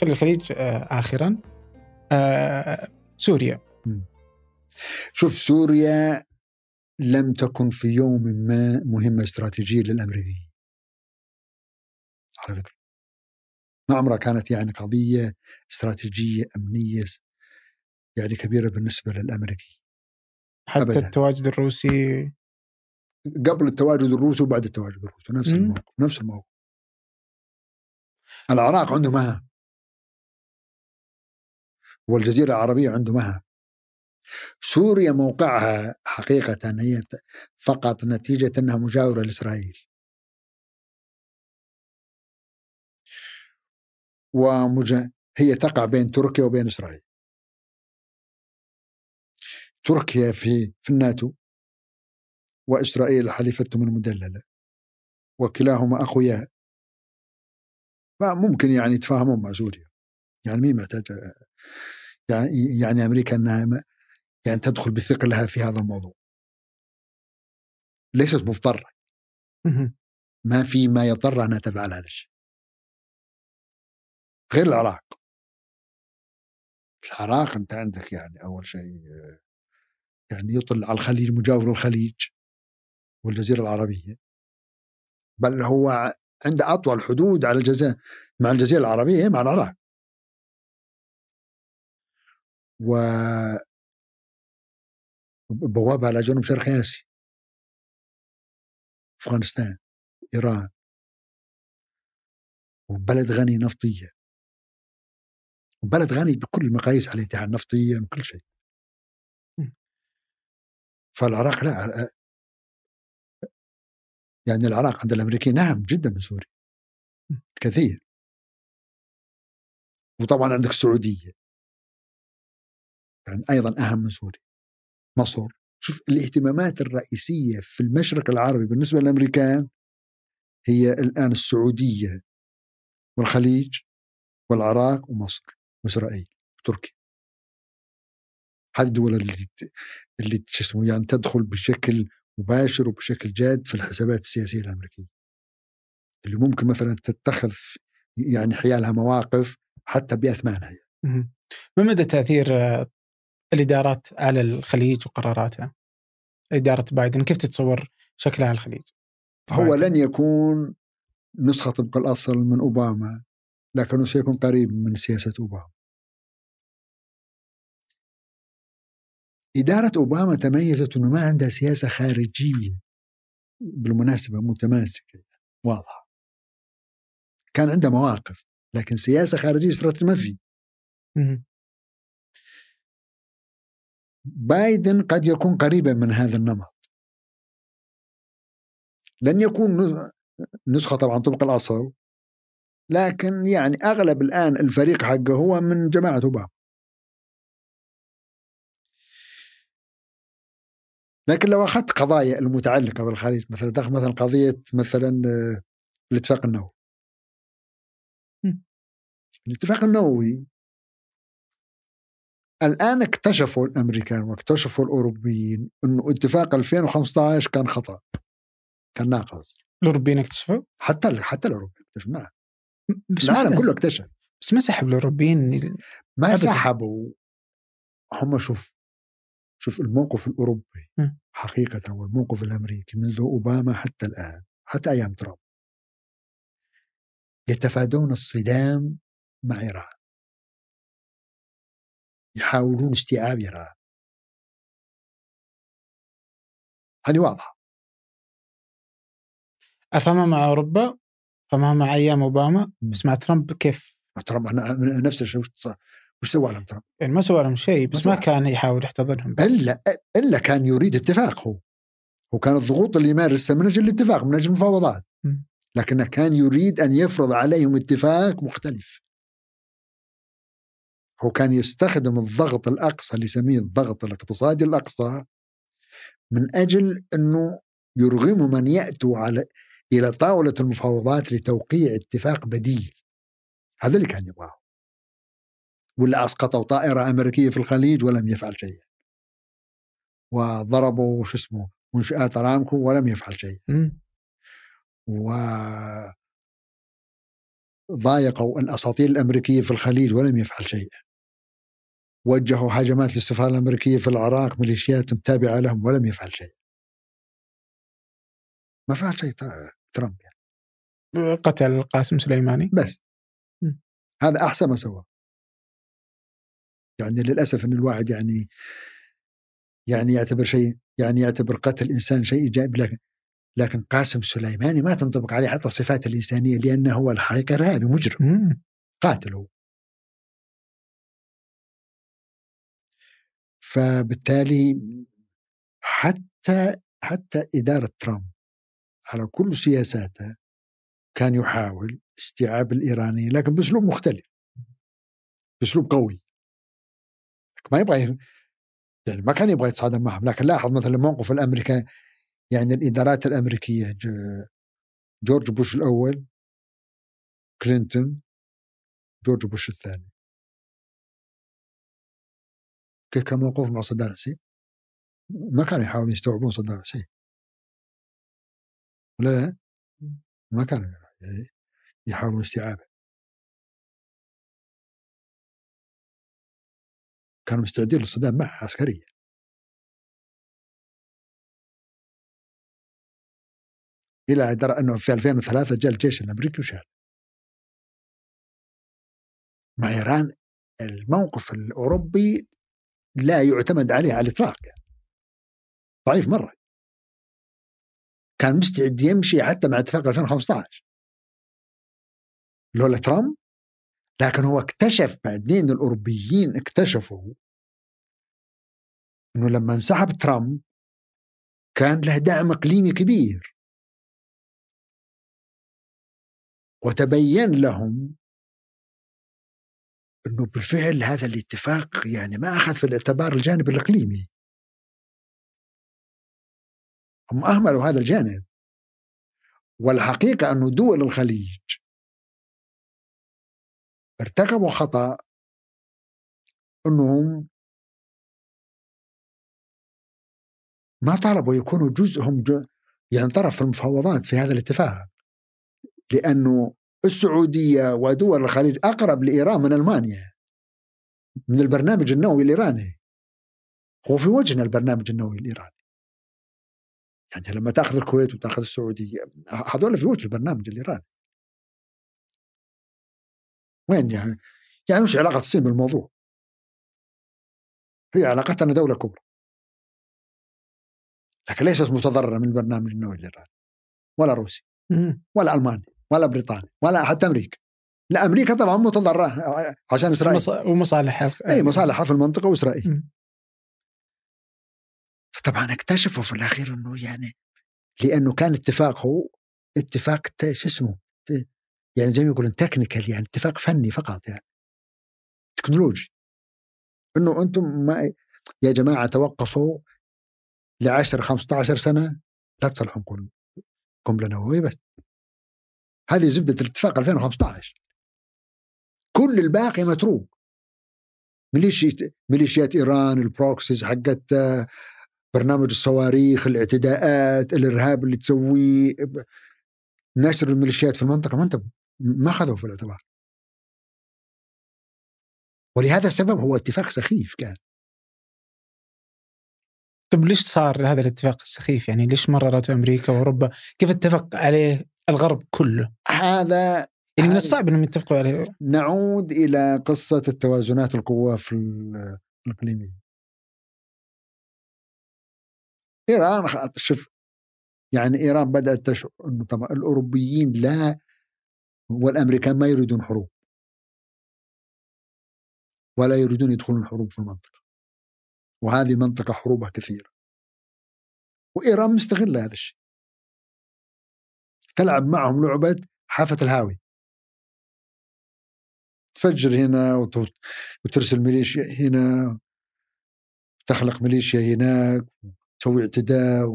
خلي الخليج آه، اخرا. آه، سوريا. شوف سوريا لم تكن في يوم ما مهمة استراتيجية للأمريكيين. على فكرة. ما عمرها كانت يعني قضية استراتيجية أمنية يعني كبيرة بالنسبة للأمريكي. حتى أبداً. التواجد الروسي. قبل التواجد الروسي وبعد التواجد الروسي نفس الموقف نفس الموقف. العراق عنده مها. والجزيرة العربية عنده مها. سوريا موقعها حقيقة هي فقط نتيجة أنها مجاورة لإسرائيل. ومجا هي تقع بين تركيا وبين إسرائيل. تركيا في في الناتو وإسرائيل حليفتهم المدللة وكلاهما أخويا. فممكن يعني يتفاهمون مع سوريا. يعني مين محتاج يعني يعني أمريكا أنها يعني تدخل بثقلها في هذا الموضوع. ليست مضطرة. ما في ما يضطر أنها تفعل هذا الشيء. غير العراق. العراق أنت عندك يعني أول شيء يعني يطل على الخليج المجاور للخليج والجزيرة العربية. بل هو عنده أطول حدود على الجزيرة مع الجزيرة العربية مع العراق. و بوابة على جنوب شرق آسيا. أفغانستان إيران. وبلد غني نفطية بلد غني بكل المقاييس على الاتحاد نفطيا وكل شيء. فالعراق لا يعني العراق عند الأمريكيين نعم جدا من سوريا. كثير. وطبعا عندك السعودية. يعني أيضا أهم من سوريا. مصر. شوف الاهتمامات الرئيسية في المشرق العربي بالنسبة للأمريكان هي الآن السعودية والخليج والعراق ومصر وإسرائيل وتركيا. هذه الدول اللي اللي اسمه يعني تدخل بشكل مباشر وبشكل جاد في الحسابات السياسية الأمريكية اللي ممكن مثلا تتخذ يعني حيالها مواقف حتى بأثمانها يعني. ما مدى تأثير آه، الإدارات على الخليج وقراراتها؟ إدارة بايدن كيف تتصور شكلها على الخليج؟ هو لن يكون نسخة طبق الأصل من أوباما لكنه سيكون قريب من سياسة أوباما. إدارة أوباما تميزت أنه ما عندها سياسة خارجية. بالمناسبة متماسكة. واضحة. كان عندها مواقف لكن سياسة خارجية صارت ما في. بايدن قد يكون قريبا من هذا النمط. لن يكون نسخة طبعا طبق الأصل لكن يعني أغلب الآن الفريق حقه هو من جماعة أوباما. لكن لو أخذت قضايا المتعلقة بالخليج مثلا تأخذ مثلا قضية مثلا آه، الاتفاق النووي. الاتفاق النووي الآن اكتشفوا الأمريكان واكتشفوا الأوروبيين إنه اتفاق 2015 كان خطأ كان ناقص. الأوروبيين اكتشفوا؟ حتى حتى الأوروبيين اكتشفوا نعم العالم كله اكتشف. بس ما سحبوا الأوروبيين ما سحبوا. هم شوف شوف الموقف الأوروبي م. حقيقة والموقف الأمريكي منذ أوباما حتى الآن حتى أيام ترامب. يتفادون الصدام مع إيران. يحاولون استيعاب إيران. هذه واضحة. أفهمها مع أوروبا أفهمها مع أيام أوباما بس مع ترامب كيف؟ ترامب نفس الشيء وش سوى لهم ترامب؟ يعني ما سوى لهم شيء بس ما, ما كان يحاول يحتضنهم. إلا إلا كان يريد اتفاق هو. وكان الضغوط اللي يمارسها من أجل الاتفاق من أجل المفاوضات. لكنه كان يريد أن يفرض عليهم اتفاق مختلف. هو كان يستخدم الضغط الأقصى اللي يسميه الضغط الاقتصادي الأقصى من أجل أنه يرغموا من ياتوا على إلى طاولة المفاوضات لتوقيع اتفاق بديل. هذا اللي كان يبغاه. ولا أسقطوا طائرة أمريكية في الخليج ولم يفعل شيئا. وضربوا شو اسمه منشآت ارامكو ولم يفعل شيئا. و ضايقوا الاساطيل الأمريكية في الخليج ولم يفعل شيئا. وجهوا هجمات للسفارة الأمريكية في العراق ميليشيات تابعه لهم ولم يفعل شيء ما فعل شيء ترامب يعني. قتل قاسم سليماني. بس. م. هذا أحسن ما سوى يعني للأسف إن الواحد يعني يعني يعتبر شيء يعني يعتبر قتل انسان شيء إيجابي لكن لكن قاسم سليماني ما تنطبق عليه حتى الصفات الإنسانية لأنه هو الحقيقة ارهابي مجرم. قاتل هو. فبالتالي حتى حتى إدارة ترامب على كل سياساته كان يحاول استيعاب الايراني لكن بأسلوب مختلف. بأسلوب قوي. ما يبغى يعني ما كان يبغى يتصادم معهم لكن لاحظ مثلا موقف الامريكان يعني الإدارات الأمريكية جورج بوش الأول كلينتون جورج بوش الثاني. كيف كان موقف مع صدام حسين؟ ما كانوا يحاولون يستوعبون صدام حسين. ولا لا؟ ما كانوا يحاولون استيعابه. كانوا مستعدين للصدام معه عسكريا. إلى درى أنه في 2003 جاء الجيش الأمريكي وشال. مع إيران الموقف الأوروبي لا يعتمد عليه على الإطلاق. يعني. ضعيف مرة. كان مستعد يمشي حتى مع اتفاق 2015 لولا ترامب لكن هو اكتشف بعدين الأوروبيين اكتشفوا أنه لما انسحب ترامب كان له دعم إقليمي كبير. وتبين لهم أنه بالفعل هذا الاتفاق يعني ما أخذ في الاعتبار الجانب الإقليمي. هم أهملوا هذا الجانب. والحقيقة أن دول الخليج ارتكبوا خطأ أنهم ما طالبوا يكونوا جزءهم جزء يعني طرف في المفاوضات في هذا الاتفاق. لأنه السعودية ودول الخليج أقرب لإيران من ألمانيا من البرنامج النووي الإيراني. هو في وجهنا البرنامج النووي الإيراني. يعني لما تأخذ الكويت وتأخذ السعودية هذول في وجه البرنامج الإيراني. وين يعني؟ يعني وش علاقة الصين بالموضوع؟ هي علاقتنا دولة كبرى. لكن ليست متضررة من البرنامج النووي الايراني ولا روسيا ولا المانيا ولا بريطانيا ولا حتى أمريكا. لا أمريكا طبعا متضررة عشان إسرائيل. ومصالحها اي مصالحها في المنطقة وإسرائيل. فطبعا اكتشفوا في الأخير إنه يعني لأنه كان اتفاق هو اتفاق شو اسمه؟ يعني زي ما يقولون تكنيكال يعني اتفاق فني فقط يعني. technology إنه أنتم ما يا جماعة توقفوا ل 10 15 سنة لا تصلحون قنبله نوويه بس. هذه زبدة الاتفاق 2015 كل الباقي متروك. ميليشيات إيران ال proxies حقت برنامج الصواريخ الاعتداءات الإرهاب اللي تسويه نشر الميليشيات في المنطقة ما انت ما اخذوا في الاعتبار. ولهذا السبب هو اتفاق سخيف كان. طيب ليش صار هذا الاتفاق السخيف؟ يعني ليش مررته أمريكا وأوروبا؟ كيف اتفق عليه الغرب كله؟ هذا يعني من الصعب إنهم يتفقوا عليه. نعود إلى قصة التوازنات القوى في الاقليميه إيران شوف يعني إيران بدأت تشعر انه طبعا الأوروبيين لا والأمريكان ما يريدون حروب. ولا يريدون يدخلون حروب في المنطقة. وهذه منطقة حروبها كثيره وإيران مستغلة هذا الشيء. تلعب معهم لعبة حافة الهاوي. تفجر هنا وترسل ميليشيا هنا. تخلق ميليشيا هناك. تسوي اعتداء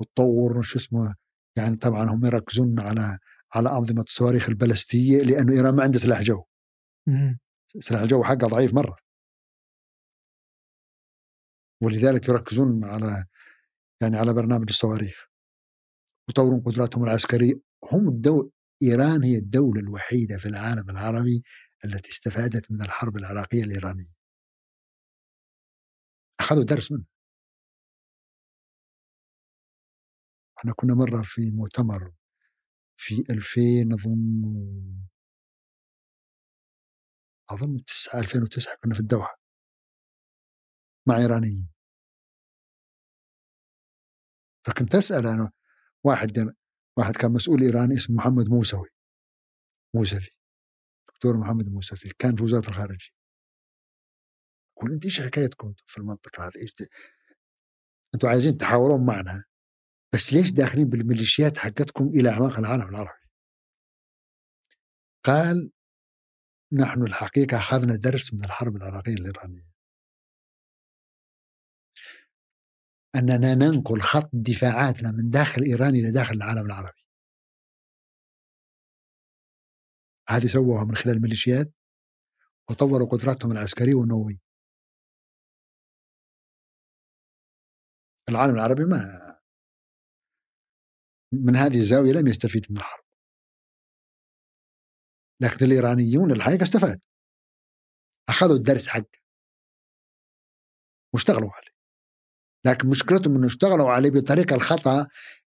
وتطور. شو اسمه يعني طبعا هم يركزون على على أنظمة الصواريخ البلستيه لأنه إيران ما عندها سلاح جو. سلاح الجو حقها ضعيف مرة. ولذلك يركزون على يعني على برنامج الصواريخ يطورون قدراتهم العسكرية هم الدول إيران هي الدولة الوحيدة في العالم العربي التي استفادت من الحرب العراقية الإيرانية. أخذوا درس منه. إحنا كنا مرة في مؤتمر في 2000 أظن أظن 9 2009 كنا في الدوحة. مع إيرانيين. فكنت أسأل أنا واحد واحد كان مسؤول إيراني اسمه محمد موسوي. موسفي دكتور محمد موسفي كان في وزارة الخارجية. يقول أنت إيش حكايتكم في المنطقة هذه؟ إيش أنتم عايزين تحاورون معنا؟ بس ليش داخلين بالميليشيات حقتكم إلى أعماق العالم العربي؟ قال نحن الحقيقة أخذنا درس من الحرب العراقية الإيرانية. أننا ننقل خط دفاعاتنا من داخل إيران إلى داخل العالم العربي. هذه سووها من خلال الميليشيات وطوروا قدراتهم العسكرية والنووية العالم العربي ما من هذه الزاوية لم يستفيد من الحرب. لكن الإيرانيون الحقيقة استفادوا. أخذوا الدرس حقه. واشتغلوا عليه. لكن مشكلتهم أنه اشتغلوا عليه بطريقة الخطأ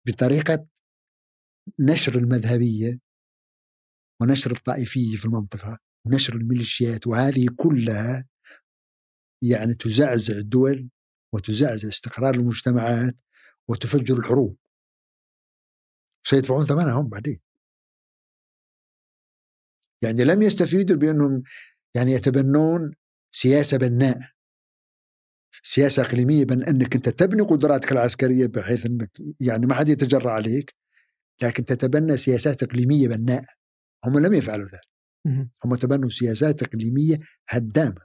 بطريقة نشر المذهبية ونشر الطائفية في المنطقة ونشر الميليشيات وهذه كلها يعني تزعزع الدول وتزعزع استقرار المجتمعات وتفجر الحروب. سيدفعون ثمنها هم بعدين يعني لم يستفيدوا بأنهم يعني يتبنون سياسة بناءه سياسة إقليمية بان أنك أنت تبني قدراتك العسكرية بحيث أنك يعني ما حد يتجرأ عليك لكن تتبنى سياسات إقليمية بناءه هم لم يفعلوا ذلك. هم تبنوا سياسات إقليمية هدامة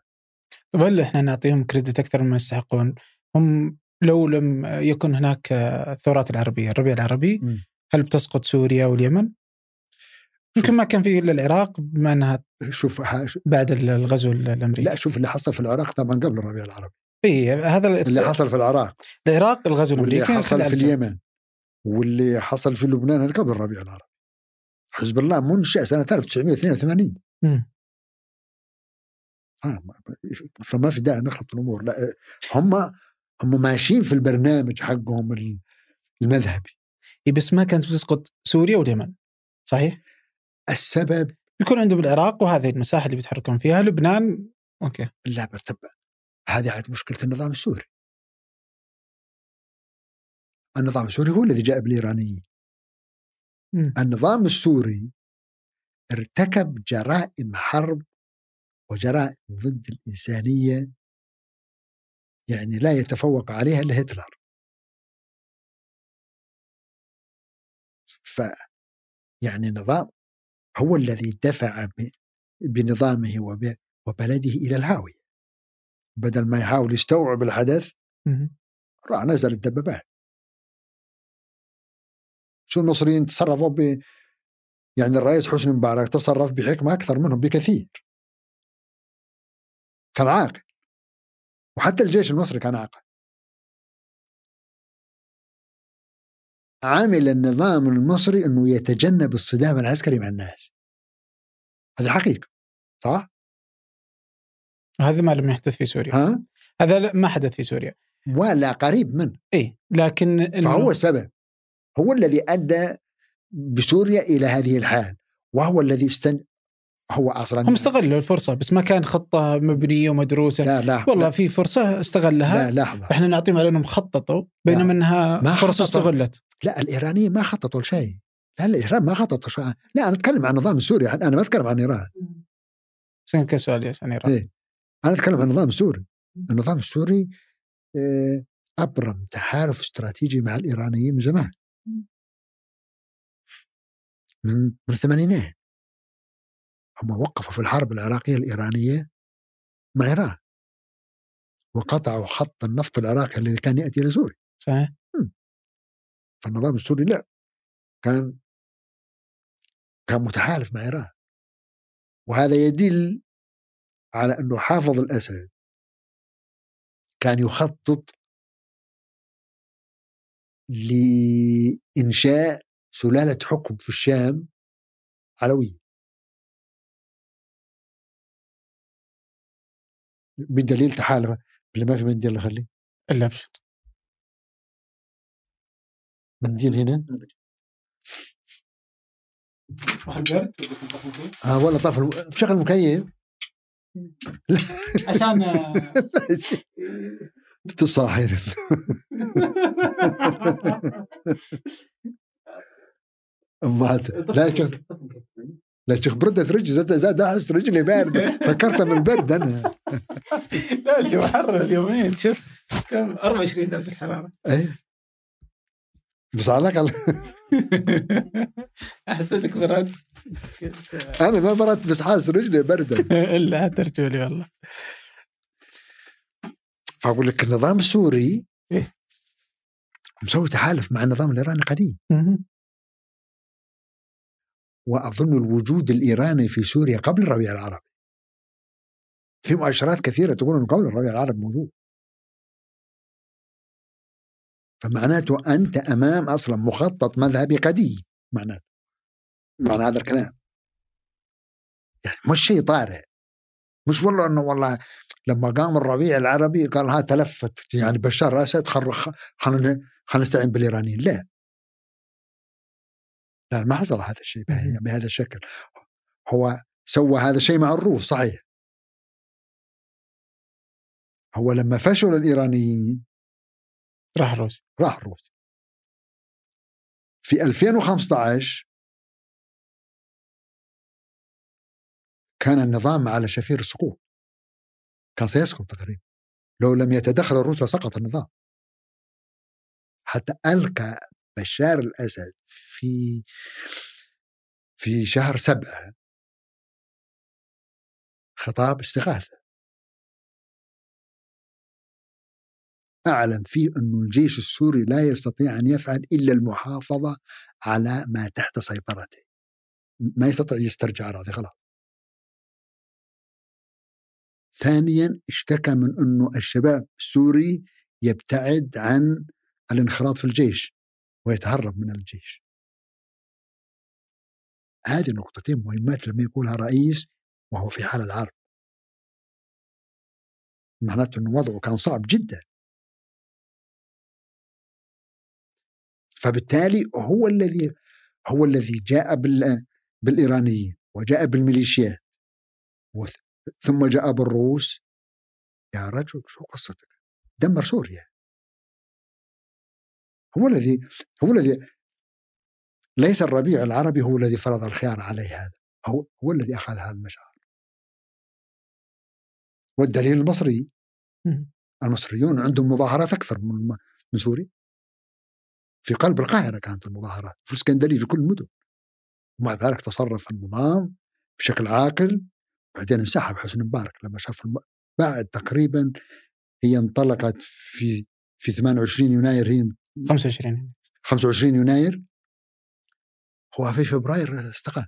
طب هل إحنا نعطيهم كريدت أكثر مما يستحقون؟ هم لو لم يكن هناك الثورات العربية، الربيع العربي، مم. هل بتسقط سوريا واليمن؟ يمكن ما كان في إلا العراق بما إنها شوف بعد الغزو الأمريكي. لا شوف اللي حصل في العراق طبعا قبل الربيع العربي إي هذا اللي حصل في العراق العراق الغزو واللي الأمريكي حصل خلى في. اليمن واللي حصل في لبنان هذا قبل الربيع العربي حزب الله منشأ سنة 1982 مم. آه، فما في داعي نخلط الأمور لا هم هم ماشيين في البرنامج حقهم المذهبي بس ما كانت بتسقط سوريا واليمن صحيح؟ السبب بيكون عندهم العراق وهذه المساحة اللي بيتحركون فيها لبنان أوكي لا طب هذه عاد مشكلة النظام السوري النظام السوري هو الذي جاء بالإيرانيين. النظام السوري ارتكب جرائم حرب وجرائم ضد الإنسانية يعني لا يتفوق عليها إلا هتلر ف يعني نظام هو الذي دفع بنظامه وب- وبلده إلى الهاوية. بدل ما يحاول يستوعب الحدث. راح نزل الدبابات شو المصريين تصرفوا ب يعني الرئيس حسني مبارك تصرف بحكمة أكثر منهم بكثير. كان عاقل. وحتى الجيش المصري كان عاقل. عامل النظام المصري إنه يتجنب الصدام العسكري مع الناس. هذه حقيقة صح؟ هذا ما لم يحدث في سوريا. ها؟ هذا لا- ما حدث في سوريا. ولا قريب منه. اي لكن فهو السبب هو الذي أدى بسوريا إلى هذه الحال وهو الذي استن هو أصلا هم استغلوا الفرصة بس ما كان خطة مبنية ومدروسة. لا لا والله لا, في فرصة استغلها. لا لحظة. إحنا نعطيهم على إنهم خططوا بينما إنها ما فرص خططوا. استغلت. لا الإيرانيين ما خططوا لشيء. لا الإيران ما خطط شيء لا أنا أتكلم عن النظام السوري. أنا ما أتكلم عن إيران. بس كان سؤال عشان إيران. إيه. أنا أتكلم عن النظام السوري. النظام السوري آه، أبرم تحالف استراتيجي مع الإيرانيين من زمان. من من الثمانينات. هم وقفوا في الحرب العراقية الإيرانية مع ايران وقطعوا خط النفط العراقي الذي كان يأتي إلى سوريا. صحيح. فالنظام السوري لا كان كان متحالف مع ايران وهذا يدل على أنه حافظ الأسد كان يخطط لإنشاء سلالة حكم في الشام علوية. بدليل تحالفه اللي ما في منديل الله يخليه. إلا ابشر منديل هنا. آه والله طاف الم- شغل المكيف عشان تصاحر ما لا شوف. لا شوف بردت رجلي زاد زاد أحس رجلي باردة. فكرتها من البرد أنا. لا الجو حر اليومين شوف. كم؟ 24 درجة حراره إيه. بس على الأقل. حسيتك برد أنا ما بردت بس حاسس رجلي بردة. إلا ترجو لي والله. فأقول لك النظام السوري إيه. مسوي تحالف مع النظام الإيراني قديم وأظن الوجود الإيراني في سوريا قبل الربيع العربي. في مؤشرات كثيرة تقول إنه قبل الربيع العربي موجود. فمعناته أنت أمام أصلا مخطط مذهبي قديم معناته. معنى هذا الكلام. يعني مش شيء طارئ. مش والله إنه والله لما قام الربيع العربي قال ها تلفت يعني بشار الاسد خلينا خلينا نستعين بالإيرانيين. لا. لا ما حصل هذا الشيء به- بهذا الشكل. هو سوى هذا الشيء مع الروس صحيح. هو لما فشل الإيرانيين راح روسيا راح روسيا في 2015 كان النظام على شفير السقوط كان سيسقط تقريبا. لو لم يتدخل الروس لسقط النظام. حتى ألقى بشار الأسد في في شهر سبعة. خطاب استغاثة. أعلن فيه أن الجيش السوري لا يستطيع أن يفعل إلا المحافظة على ما تحت سيطرته. ما يستطيع يسترجع أراضي خلاص. ثانيا اشتكى من أنه الشباب السوري يبتعد عن الانخراط في الجيش ويتهرب من الجيش. هذه نقطتين مهمات لما يقولها رئيس وهو في حالة حرب معناته أنه وضعه كان صعب جدا. فبالتالي هو الذي هو الذي جاء بال بالإيرانيين وجاء بالميليشيات ثم جاء بالروس. يا رجل شو قصتك؟ دمر سوريا. هو الذي هو الذي ليس الربيع العربي هو الذي فرض الخيار عليه هذا هو هو الذي أخذ هذا المشعر والدليل المصري. المصريون عندهم مظاهرات أكثر من من سوريا. في قلب القاهرة كانت المظاهرات في الاسكندريه في كل المدن ومع ذلك تصرف النظام بشكل عاقل. بعدين انسحب حسن مبارك لما شاف الم... بعد تقريبا هي انطلقت في في 28 يناير هي 25 25 يناير. هو في فبراير استقال.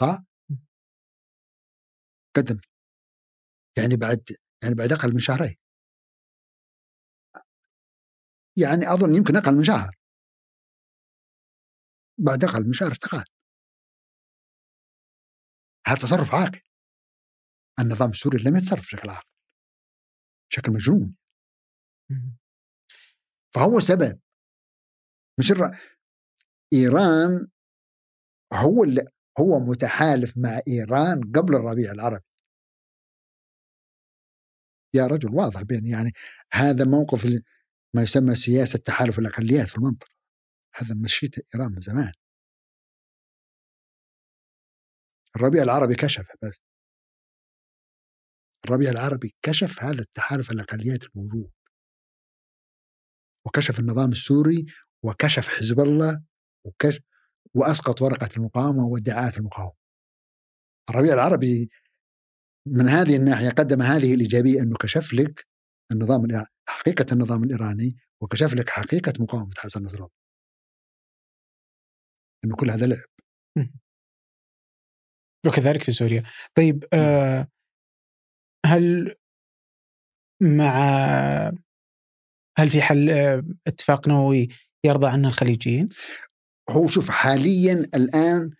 صح؟ قدم. يعني بعد يعني بعد أقل من شهرين. يعني أظن يمكن أقل من شهر. بعد أقل من شهر استقال. هذا تصرف عاقل. النظام السوري لم يتصرف بشكل عاقل. بشكل مجنون. فهو سبب. مش. إيران هو اللي هو متحالف مع إيران قبل الربيع العربي. يا رجل واضح بين يعني هذا موقف ما يسمى سياسة تحالف الأقليات في المنطقة. هذا مشيته إيران من زمان. الربيع العربي كشف بس. الربيع العربي كشف هذا التحالف الأقليات الموجود. وكشف النظام السوري وكشف حزب الله وكشف وأسقط ورقة المقاومة وادعاءات المقاومة. الربيع العربي من هذه الناحية قدم هذه الإيجابية أنه كشف لك النظام حقيقة النظام الإيراني وكشف لك حقيقة مقاومة حسن نصر الله. أنه كل هذا لعب. وكذلك في سوريا. طيب آه هل مع هل في حل آه، اتفاق نووي يرضى عنه الخليجيين؟ هو شوف حاليا الآن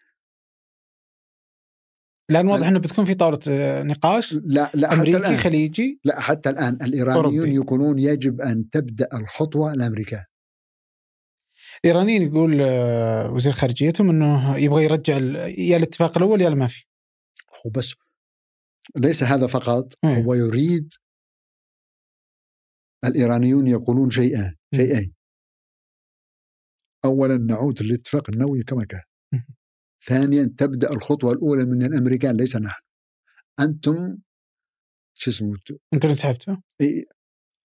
لأن واضح إنه بتكون في طاولة آه، نقاش لا لا أمريكي حتى الآن. خليجي. لا حتى الآن الإيرانيون أوروبي. يقولون يجب أن تبدأ الخطوة الامريكان الايرانيين يقول آه، وزير خارجيتهم إنه يبغى يرجع يا الاتفاق الأول يا ما في هو بس ليس هذا فقط هو يريد الإيرانيون يقولون شيئان شيئين. أولا نعود للاتفاق النووي كما كان ثانيا تبدأ الخطوة الأولى من الأمريكان ليس نحن. أنتم شو اسمه؟ أنتم اللي سحبتوا؟ إيه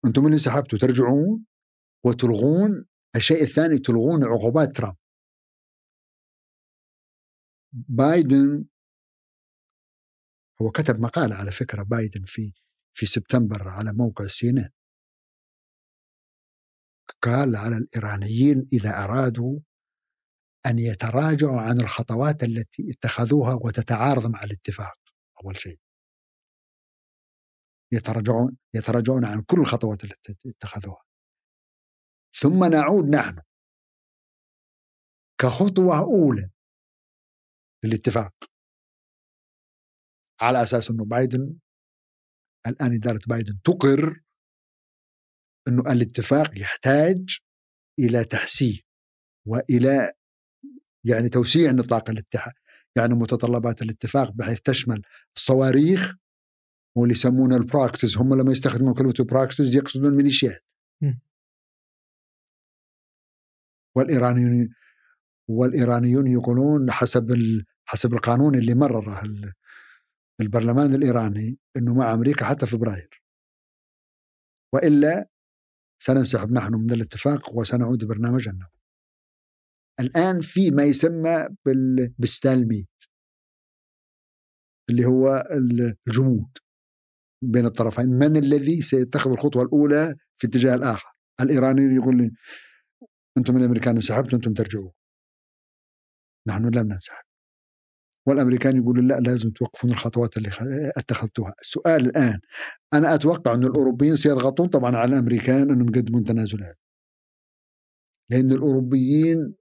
أنتم اللي سحبتوا ترجعون وتلغون الشيء الثاني تلغون عقوبات ترامب. بايدن هو كتب مقالة على فكرة بايدن في في سبتمبر على موقع سيناء قال على الإيرانيين إذا أرادوا أن يتراجعوا عن الخطوات التي اتخذوها وتتعارض مع الاتفاق أول شيء. يتراجعون يتراجعون عن كل الخطوات التي اتخذوها. ثم نعود نحن. كخطوة أولى للاتفاق. على أساس أنه بايدن الآن إدارة بايدن تقر أنه الاتفاق يحتاج إلى تحسين وإلى يعني توسيع نطاق الاتحاد يعني متطلبات الاتفاق بحيث تشمل الصواريخ واللي يسمونه ال proxies هم لما يستخدمون كلمة proxies يقصدون الميليشيات والإيرانيون والإيرانيون يقولون حسب حسب القانون اللي مرره البرلمان الإيراني إنه مع أمريكا حتى فبراير. وإلا سننسحب نحن من الاتفاق وسنعود برنامج الآن في ما يسمى بالستالميت اللي هو الجمود بين الطرفين. من الذي سيتخذ الخطوة الأولى في اتجاه الآخر؟ الايراني يقول لي أنتم الأمريكان انسحبتوا أنتم ترجعوا نحن لم ننسحب. والأمريكان يقولون لا لازم توقفون الخطوات اللي اتخذتوها السؤال الآن أنا أتوقع أن الأوروبيين سيضغطون طبعا على الأمريكان أنهم يقدمون تنازلات لأن الأوروبيين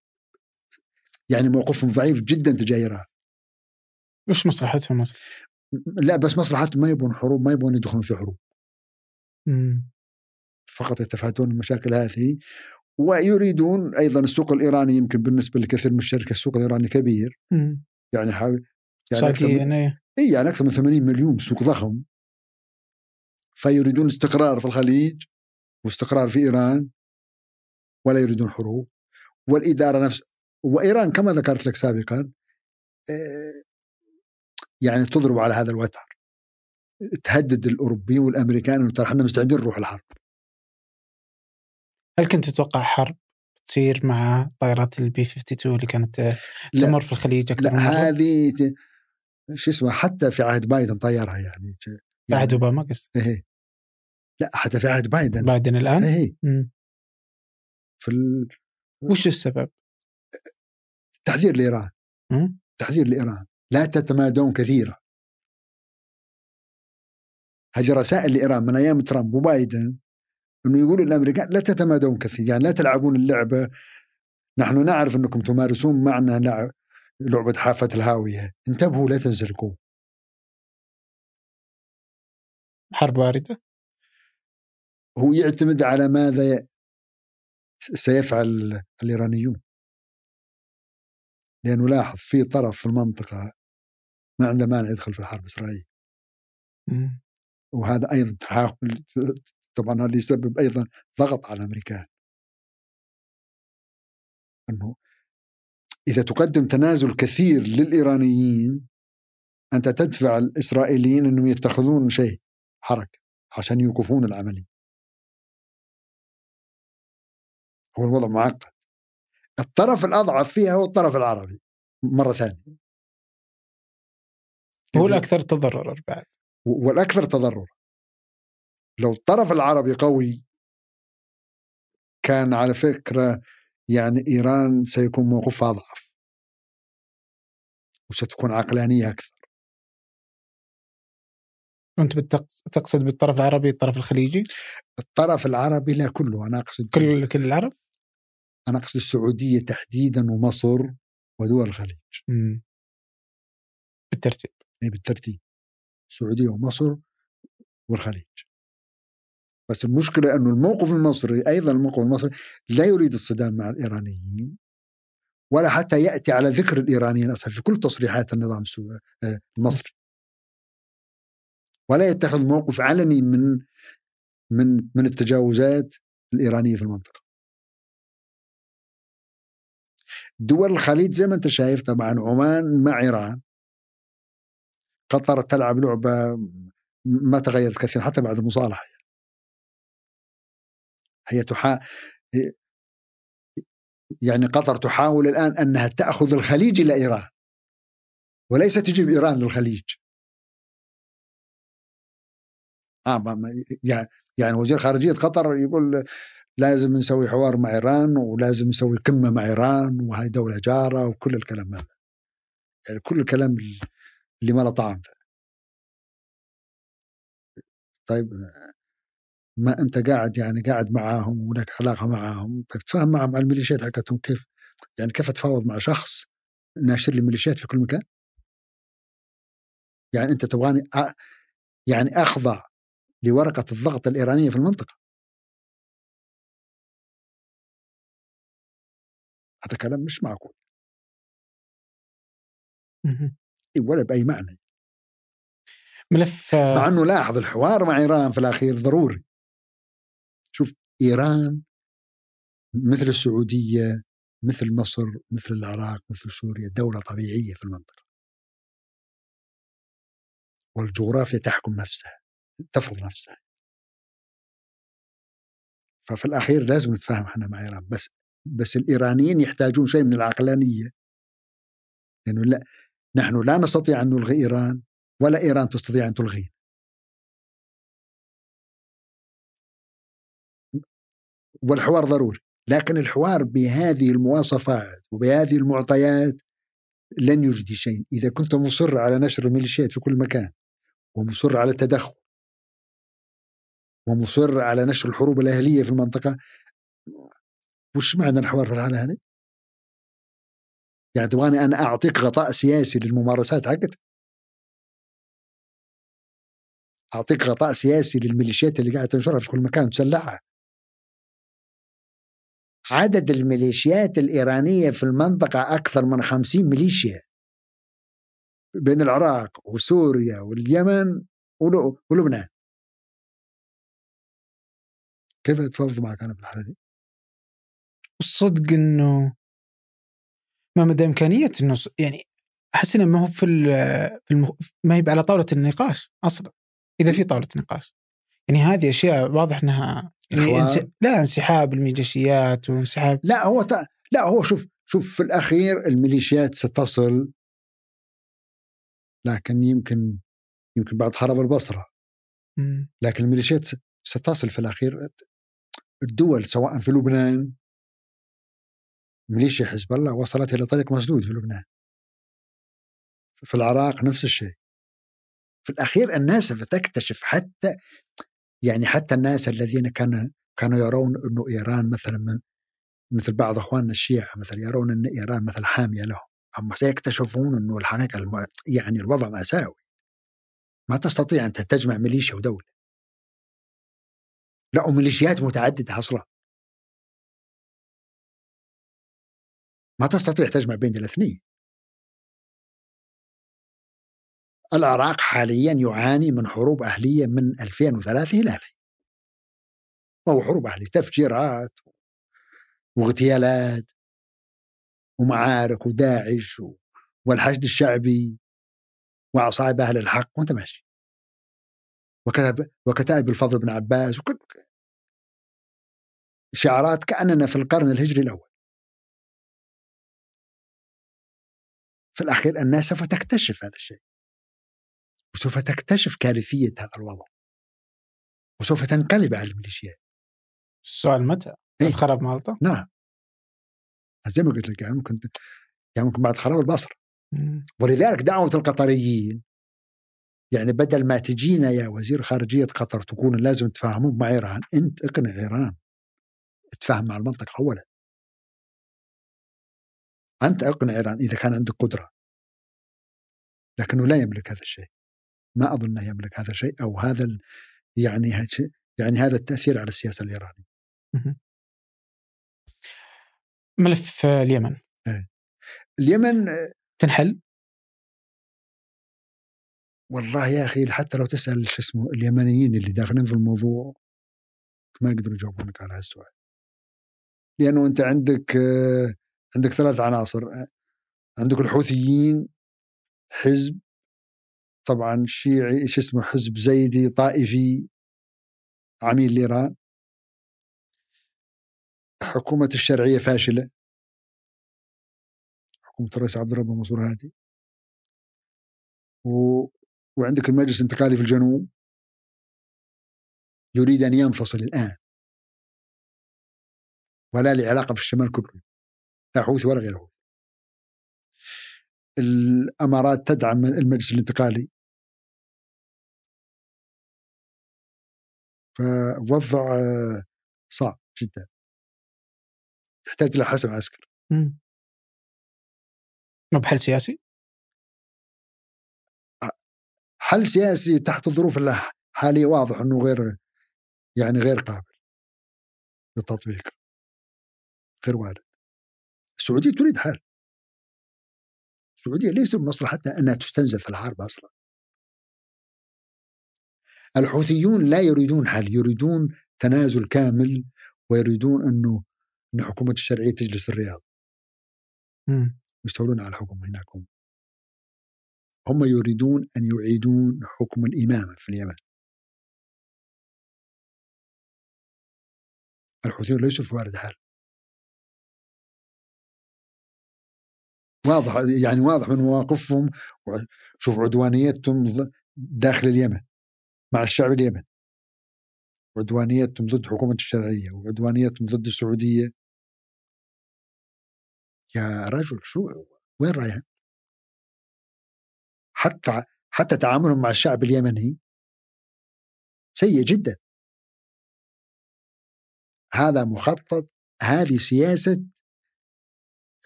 يعني موقفهم ضعيف جدا تجاه إيران وش مصلحتهم مثلا؟ لا بس مصلحتهم ما يبون حروب ما يبون يدخلون في حروب مم. فقط يتفادون المشاكل هذه ويريدون أيضا السوق الإيراني يمكن بالنسبة لكثير من الشركات السوق الإيراني كبير مم. يعني حاول يعني أكثر من... يعني اي يعني أكثر من 80 مليون سوق ضخم. فيريدون استقرار في الخليج واستقرار في إيران. ولا يريدون حروب. والإدارة نفس وإيران كما ذكرت لك سابقا آه، يعني تضرب على هذا الوتر. تهدد الاوروبيين والأمريكان انه ترى إحنا مستعدين نروح الحرب. هل كنت تتوقع حرب؟ تصير مع طائرات البي 52 اللي كانت تمر في الخليج أكثر لا هذه شو اسمه حتى في عهد بايدن طيرها يعني, يعني عهد أوباما قصدي إيه لا حتى في عهد بايدن. بايدن الآن؟ إيه في ال... وش السبب؟ تحذير لإيران. تحذير لإيران. لا تتمادون كثيرا هذه رسائل لإيران من أيام ترامب وبايدن. إنه يقولوا للامريكان لا تتمادون كثير يعني لا تلعبون اللعبة. نحن نعرف إنكم تمارسون معنا لعب لعبة حافة الهاوية. انتبهوا لا تنزلقوا حرب واردة؟ هو يعتمد على ماذا سيفعل الإيرانيون. لأنه لاحظ في طرف في المنطقة ما عنده مانع يدخل في الحرب الاسرائيليه وهذا أيضا تحاول طبعا هذا يسبب أيضا ضغط على الأمريكان. إنه إذا تقدم تنازل كثير للإيرانيين أنت تدفع الإسرائيليين إنهم يتخذون شيء حركة عشان يوقفون العملية. هو الوضع معقد. الطرف الأضعف فيها هو الطرف العربي مرة ثانية. هو الأكثر تضررا بعد. والأكثر تضررا. لو الطرف العربي قوي كان على فكرة يعني إيران سيكون موقفها أضعف وستكون عقلانية أكثر أنت تقصد بالطرف العربي الطرف الخليجي؟ الطرف العربي لا كله أنا أقصد كل كل العرب؟ أنا أقصد السعودية تحديدا ومصر ودول الخليج. امم بالترتيب. اي بالترتيب. السعودية ومصر والخليج. بس المشكلة أنه الموقف المصري أيضا الموقف المصري لا يريد الصدام مع الإيرانيين ولا حتى يأتي على ذكر الإيرانيين أصلا في كل تصريحات النظام آه، المصري. ولا يتخذ موقف علني من من من التجاوزات الإيرانية في المنطقة. دول الخليج زي ما أنت شايف طبعا عمان مع إيران قطر تلعب لعبة ما تغيرت كثير حتى بعد المصالحة يعني. هي تحا يعني قطر تحاول الآن أنها تأخذ الخليج إلى إيران. وليس تجيب إيران للخليج. آه يعني وزير خارجية قطر يقول لازم نسوي حوار مع إيران ولازم نسوي قمة مع إيران وهي دولة جارة وكل الكلام هذا. يعني كل الكلام اللي ما له طعم. طيب ما أنت قاعد يعني قاعد معاهم ولك علاقة معاهم طيب تفهم معهم على الميليشيات حقتهم كيف؟ يعني كيف اتفاوض مع شخص ناشر لي ميليشيات في كل مكان؟ يعني أنت تبغاني يعني أخضع لورقة الضغط الإيرانية في المنطقة. هذا كلام مش معقول. ولا بأي معنى. ملف مع إنه لاحظ الحوار مع إيران في الأخير ضروري. شوف إيران مثل السعودية مثل مصر مثل العراق مثل سوريا دولة طبيعية في المنطقة. والجغرافيا تحكم نفسها تفرض نفسها. ففي الأخير لازم نتفاهم إحنا مع إيران بس بس الإيرانيين يحتاجون شيء من العقلانية. لأنه لا نحن لا نستطيع أن نلغي إيران ولا إيران تستطيع أن تلغينا. والحوار ضروري. لكن الحوار بهذه المواصفات وبهذه المعطيات لن يجدي شيء. إذا كنت مصر على نشر الميليشيات في كل مكان ومصر على التدخل ومصر على نشر الحروب الأهلية في المنطقة وش معنى الحوار في الحالة هذه؟ يعني تبغاني أنا أعطيك غطاء سياسي للممارسات حقتك؟ أعطيك غطاء سياسي للميليشيات اللي قاعدة تنشرها في كل مكان تسلعها عدد الميليشيات الإيرانية في المنطقة أكثر من خمسين ميليشيا بين العراق وسوريا واليمن ولبنان كيف اتفاوض معك أنا في الحالة دي؟ الصدق أنه ما مدى إمكانية أنه يعني أحس أنه ما هو في, المخ... ما هي على طاولة النقاش أصلا إذا في طاولة نقاش يعني هذه أشياء واضح أنها يعني انس... لا انسحاب الميليشيات وانسحاب لا هو ت... لا هو شوف شوف في الأخير الميليشيات ستصل لكن يمكن يمكن بعد خراب البصرة. لكن الميليشيات ستصل في الأخير. الدول سواء في لبنان ميليشيا حزب الله وصلت إلى طريق مسدود في لبنان. في العراق نفس الشيء. في الأخير الناس ستكتشف حتى يعني حتى الناس الذين كان كانوا يرون إنه إيران مثلا مثل بعض إخواننا الشيعة مثلا يرون إن إيران مثل حامية لهم أما سيكتشفون إنه الحقيقة الم... يعني الوضع مأساوي. ما تستطيع أن تجمع ميليشيا ودولة. لا وميليشيات متعددة أصلا. ما تستطيع تجمع بين الاثنين. العراق حاليا يعاني من حروب أهلية من 2003 إلى الآن وهو حروب أهلية تفجيرات واغتيالات ومعارك وداعش والحشد الشعبي وعصائب أهل الحق وأنت ماشي. وكتب وكتائب الفضل بن عباس وكل شعارات كأننا في القرن الهجري الأول. في الأخير الناس سوف تكتشف هذا الشيء. وسوف تكتشف كارثية هذا الوضع. وسوف تنقلب على الميليشيات. السؤال متى؟ إيه؟ خراب مالطا؟ نعم. زي ما قلت لك يعني ممكن يعني ممكن بعد خراب البصره ولذلك دعوة القطريين يعني بدل ما تجينا يا وزير خارجية قطر تكون لازم تفاهمون مع إيران أنت اقنع إيران تفاهم مع المنطقة أولا. أنت اقنع إيران إذا كان عندك قدرة. لكنه لا يملك هذا الشيء. ما أظن يملك هذا الشيء أو هذا يعني يعني هذا التأثير على السياسة الإيرانية. ملف اليمن. إيه. اليمن تنحل؟ والله يا أخي حتى لو تسأل شو اسمه اليمنيين اللي داخلين في الموضوع ما يقدروا يجاوبونك على هذا السؤال. لأنه أنت عندك عندك ثلاث عناصر عندك الحوثيين حزب طبعا شيعي إيش اسمه حزب زيدي طائفي عميل لإيران. حكومة الشرعية فاشلة. حكومة الرئيس عبد الرب منصور هادي. و... وعندك المجلس الانتقالي في الجنوب. يريد أن ينفصل الآن. ولا له علاقة في الشمال كله. لا حوثي ولا غير حوثي الأمارات تدعم المجلس الانتقالي. فوضع صعب جدا. يحتاج إلى حسم عسكري. ما بحل سياسي؟ حل سياسي تحت الظروف الحاليه واضح إنه غير يعني غير قابل للتطبيق. غير وارد. السعودية تريد حل. السعودية ليس بمصلحتها إنها تستنزف في الحرب أصلا. الحوثيون لا يريدون حل يريدون تنازل كامل ويريدون أنه إن حكومة الشرعية تجلس الرياض. يستولون على الحكم هناك هم هم يريدون أن يعيدون حكم الامامه في اليمن. الحوثيون ليسوا في وارد حال واضح يعني واضح من مواقفهم شوف عدوانيتهم داخل اليمن. مع الشعب اليمني عدوانيتهم ضد حكومة الشرعية وعدوانيتهم ضد السعودية. يا رجل شو وين رايح؟ حتى حتى تعاملهم مع الشعب اليمني سيء جدا. هذا مخطط هذه سياسة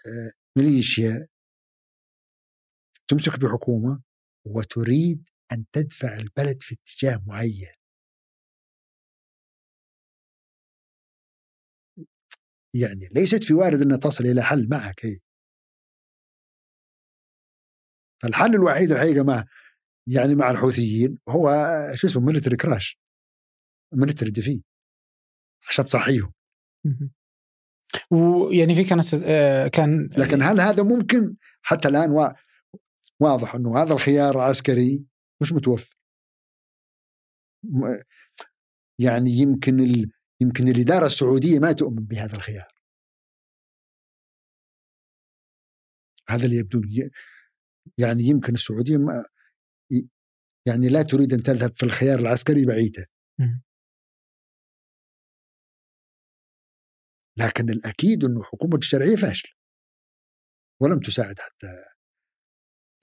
آه، ميليشيا. تمسك بحكومة وتريد أن تدفع البلد في اتجاه معين. يعني ليست في وارد أن تصل إلى حل معك هي فالحل الوحيد الحقيقة مع يعني مع الحوثيين هو شو اسمه military crush military defeat عشان تصحيهم. ويعني في كان آه، كان لكن هل هذا ممكن؟ حتى الآن واضح إنه هذا الخيار العسكري مش متوفر يعني يمكن ال... يمكن الإدارة السعودية ما تؤمن بهذا الخيار. هذا اللي يبدو لي. يعني يمكن السعودية ما يعني لا تريد أن تذهب في الخيار العسكري بعيدا لكن الأكيد أنه حكومة الشرعية فاشلة. ولم تساعد حتى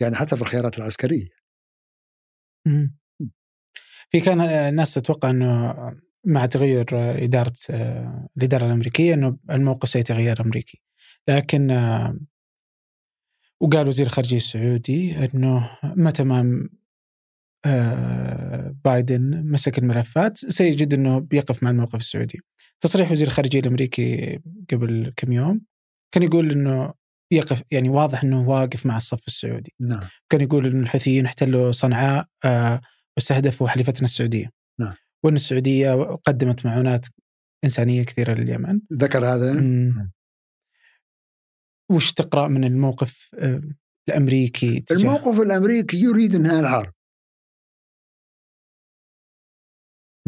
يعني حتى في الخيارات العسكرية. في كان ناس تتوقع إنه مع تغير إدارة الإدارة الأمريكية إنه الموقف سيتغير أمريكي. لكن وقال وزير الخارجية السعودي إنه متى ما بايدن مسك الملفات سيجد إنه بيقف مع الموقف السعودي. تصريح وزير الخارجية الأمريكي قبل كم يوم كان يقول إنه يقف يعني واضح إنه واقف مع الصف السعودي. نعم. كان يقول انه الحوثيين احتلوا صنعاء آه، واستهدفوا حليفتنا السعودية. نعم. وإن السعودية قدمت معونات إنسانية كثيرة لليمن. ذكر هذا؟ مم. وش تقرأ من الموقف آه، الأمريكي تجاه الموقف الأمريكي يريد إنهاء الحرب.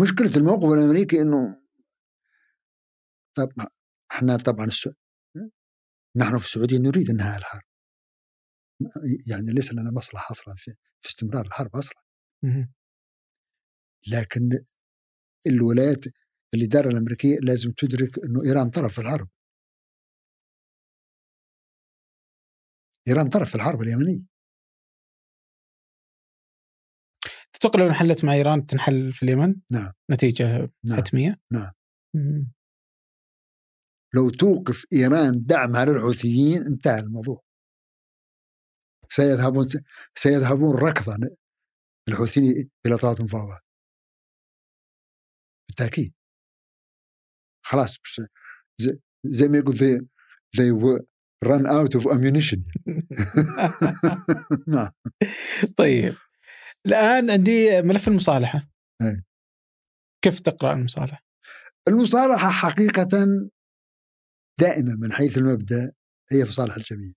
مشكلة الموقف الأمريكي إنه طب إحنا طبعا. نحن في السعودية نريد إنهاء الحرب. يعني ليس لنا مصلحة أصلا في, في استمرار الحرب أصلا. لكن الولايات الإدارة الأمريكية لازم تدرك إنه إيران طرف في الحرب. إيران طرف في الحرب اليمنية. تتوقع لو انحلت مع إيران تنحل في اليمن؟ نعم. نتيجة نعم. حتمية؟ نعم. لو توقف إيران دعمها للحوثيين انتهى الموضوع. سيذهبون سيذهبون ركضا الحوثيين إلى طاوله المفاوضات. بالتأكيد. خلاص زي, ما يقول they, they run out of ammunition. نعم. طيب. الآن عندي ملف المصالحة. أي. كيف تقرأ المصالحة؟ المصالحة حقيقه دائما من حيث المبدأ هي في صالح الجميع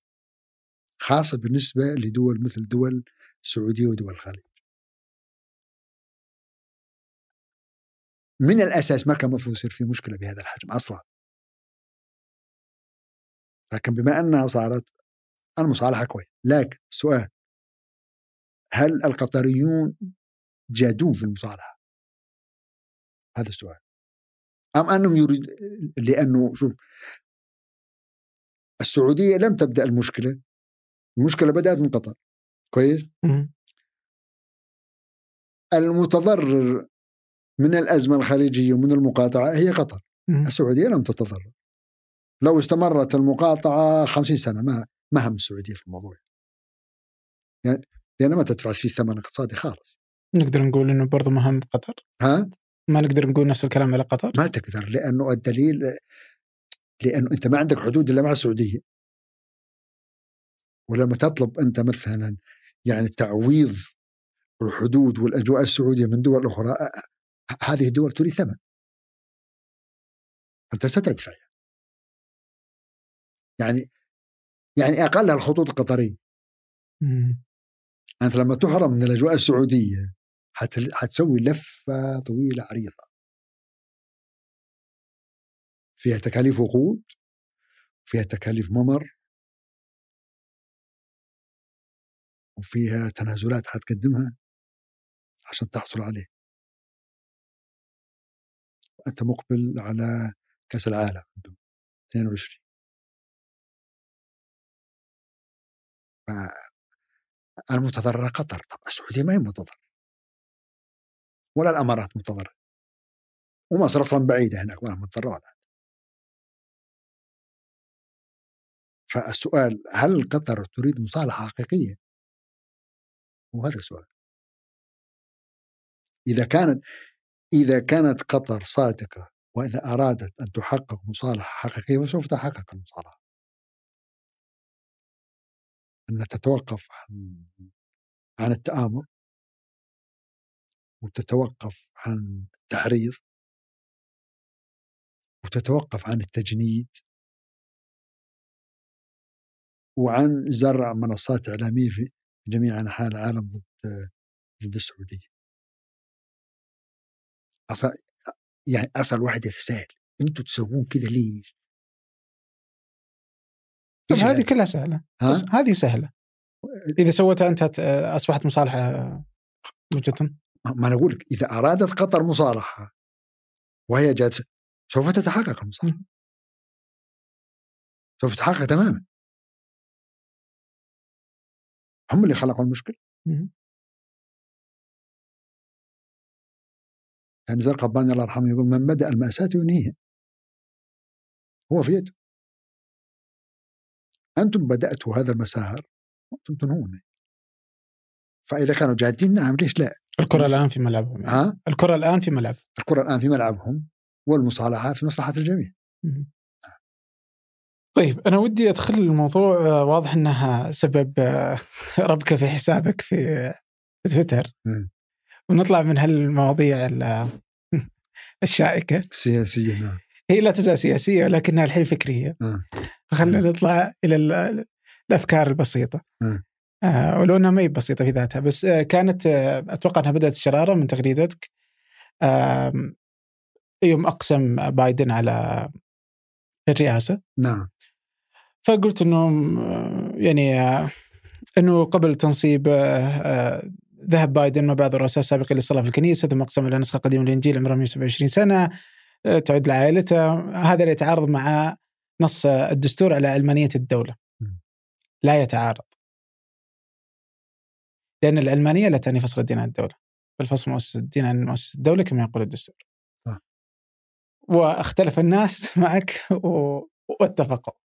خاصة بالنسبة لدول مثل دول السعودية ودول الخليج. من الأساس ما كان المفروض يصير في مشكلة بهذا الحجم أصلا؟ لكن بما أنها صارت المصالحة كويس لكن سؤال هل القطريون جادون في المصالحة؟ هذا السؤال. أم أنهم يريد لأنه شوف السعودية لم تبدأ المشكلة المشكلة بدأت من قطر كويس؟ المتضرر من الأزمة الخليجية ومن المقاطعة هي قطر. السعودية لم تتضرر. لو استمرت المقاطعة خمسين سنة ما ما هم السعودية في الموضوع؟ يعني لأن ما تدفع فيه ثمن اقتصادي خالص. نقدر نقول إنه برضه مهم قطر؟ ها؟ ما نقدر نقول نفس الكلام على قطر؟ ما تقدر لأنه الدليل لأنه أنت ما عندك حدود إلا مع السعودية. ولما تطلب أنت مثلا يعني تعويض الحدود والأجواء السعودية من دول أخرى هذه الدول تريد ثمن. أنت ستدفع. يعني يعني اقلها الخطوط القطرية. أنت لما تحرم من الأجواء السعودية حت- حتسوي لفة طويلة عريضة. فيها تكاليف وقود فيها تكاليف ممر. وفيها تنازلات حتقدمها عشان تحصل عليه. أنت مقبل على كأس العالم 22 المتضرره قطر طب السعودية ما هي متضررة. ولا الإمارات متضررة. ومصر أصلا بعيدة هناك ولا متضرره ولا فالسؤال هل قطر تريد مصالحة حقيقية؟ وهذا السؤال. إذا كانت إذا كانت قطر صادقة وإذا أرادت أن تحقق مصالحة حقيقية فسوف تحقق المصالحة. انها تتوقف عن عن التآمر. وتتوقف عن التحريض وتتوقف عن التجنيد. وعن زرع منصات إعلامية في جميع أنحاء العالم ضد ضد السعودية أصلا يعني أصلا الواحد يتساءل أنتم تسوون كذا ليش؟ إيش هذه الهدف؟ كلها سهلة ها؟ بس هذه سهلة إذا سويتها أنت هت- أصبحت مصالحة وجهه ما أنا أقول لك إذا أرادت قطر مصالحة وهي جالسة سوف تتحقق المصالحة. سوف تتحقق تماما هم اللي خلقوا المشكلة. مم. يعني زر قباني الله يرحمه يقول من بدأ المأساة ينهيها. هو في يده. أنتم بدأتوا هذا المسار وأنتم تنهونه فإذا كانوا جادين نعم ليش لا؟ الكرة الآن في ملعبهم يعني. ها؟ الكرة الآن في ملعب. الكرة الآن في ملعبهم والمصالحة في مصلحة الجميع. مم. طيب أنا ودي أدخل الموضوع آه، واضح إنها سبب آه، ربكة في حسابك في تويتر. ونطلع من هالمواضيع ال- الشائكة. سياسيا نعم. هي لا تزال سياسية ولكنها الحين فكرية. فخلنا نطلع إلى ال- الأفكار البسيطة. آه ولو انها ما هي بسيطة في ذاتها بس آه كانت آه أتوقع إنها بدأت الشرارة من تغريدتك. آه يوم أقسم بايدن على الرئاسة. نعم. فقلت انه آه، يعني آه، إنه قبل تنصيب آه، ذهب بايدن مع بعض الرؤساء السابقين للصلاة في الكنيسة ثم أقسم على نسخة قديمة من الانجيل عمره 127 سنة تعد لعائلته هذا لا يتعارض مع نص الدستور على علمانيه الدولة. لا يتعارض لأن العلمانيه لا تعني فصل الدين عن الدولة بل فصل مؤسسة الدين عن مؤسسة الدولة كما يقول الدستور. واختلف الناس معك. واتفقوا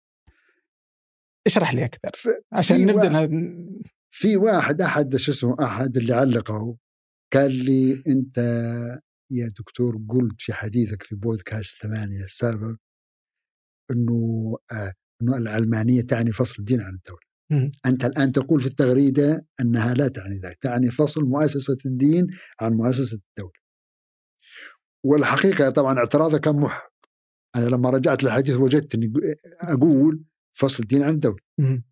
اشرح لي أكثر عشان نبدأ واحد- في واحد أحد شو اسمه أحد اللي علقه قال لي أنت يا دكتور قلت في حديثك في بودكاست ثمانية السابق إنه آه إنه العلمانية تعني فصل الدين عن الدولة. أنت الآن تقول في التغريدة أنها لا تعني ذلك، تعني فصل مؤسسة الدين عن مؤسسة الدولة. والحقيقة طبعا اعتراضه كان محق. أنا لما رجعت للحديث وجدت إني أقول فصل الدين عن الدولة. مم.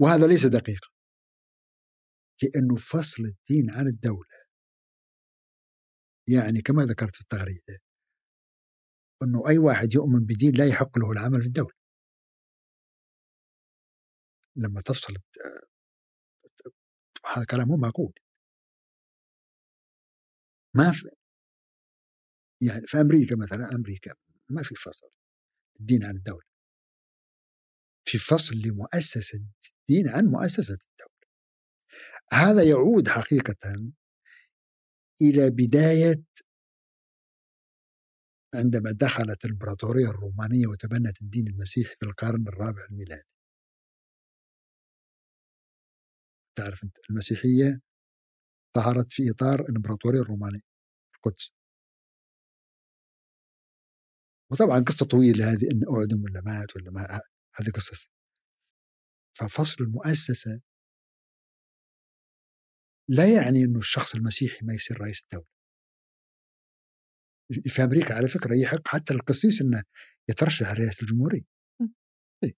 وهذا ليس دقيقا لأنه فصل الدين عن الدولة يعني كما ذكرت في التغريدة أنه أي واحد يؤمن بدين لا يحق له العمل في الدولة. لما تفصل هذا كلام مو معقول. ما في يعني في أمريكا مثلا أمريكا ما في فصل. الدين عن الدولة. في فصل لمؤسسة الدين عن مؤسسة الدولة. هذا يعود حقيقة إلى بداية عندما دخلت الإمبراطورية الرومانية وتبنت الدين المسيحي في القرن الرابع الميلادي. تعرف أنت المسيحية ظهرت في إطار الإمبراطورية الرومانية في القدس. وطبعا قصة طويلة هذه أن أعدم ولا مات ولا ما هذه قصص. ففصل المؤسسة لا يعني أنه الشخص المسيحي ما يصير رئيس الدولة. في أمريكا على فكرة يحق حتى القسيس أنه يترشح رئاسة الجمهورية. إيه.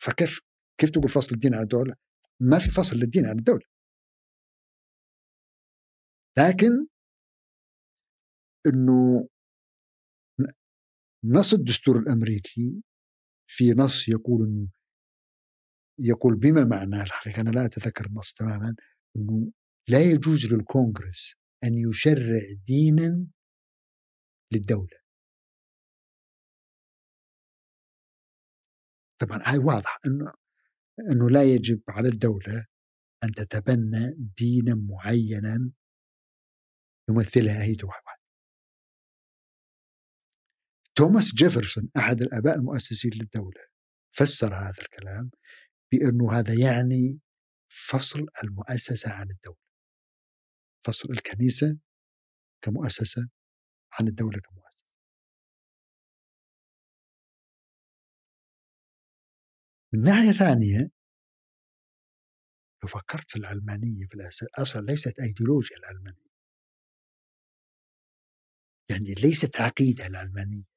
فكيف كيف تقول فصل الدين عن الدولة؟ ما في فصل للدين عن الدولة. لكن إنه نص الدستور الأمريكي في نص يقول يقول بما معناه الحقيقة أنا لا أتذكر النص تماما إنه لا يجوز للكونغرس أن يشرع دينا للدولة. طبعا هاي واضح انه إنه لا يجب على الدولة أن تتبنى دينا معينا يمثلها هي واحد. توماس جيفرسون أحد الآباء المؤسسين للدولة فسر هذا الكلام بأنه هذا يعني فصل المؤسسة عن الدولة. فصل الكنيسة كمؤسسة عن الدولة كمؤسسة. من ناحية ثانية لو فكرت في العلمانية في أصلا ليست ايديولوجيا العلمانية. يعني ليست عقيدة العلمانية.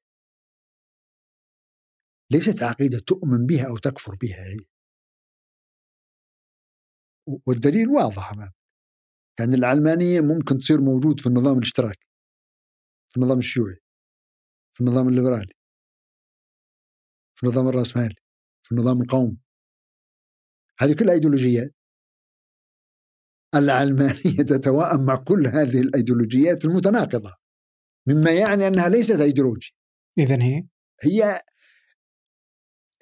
ليست عقيدة تؤمن بها أو تكفر بها هي. والدليل واضح أمام. يعني العلمانية ممكن تصير موجود في النظام الاشتراكي في النظام الشيوعي في النظام الليبرالي في النظام الرأسمالي في النظام القومي. هذه كلها إيديولوجيات. العلمانية تتوائم مع كل هذه الإيديولوجيات المتناقضة مما يعني أنها ليست ايديولوجيا اذا هي؟ هي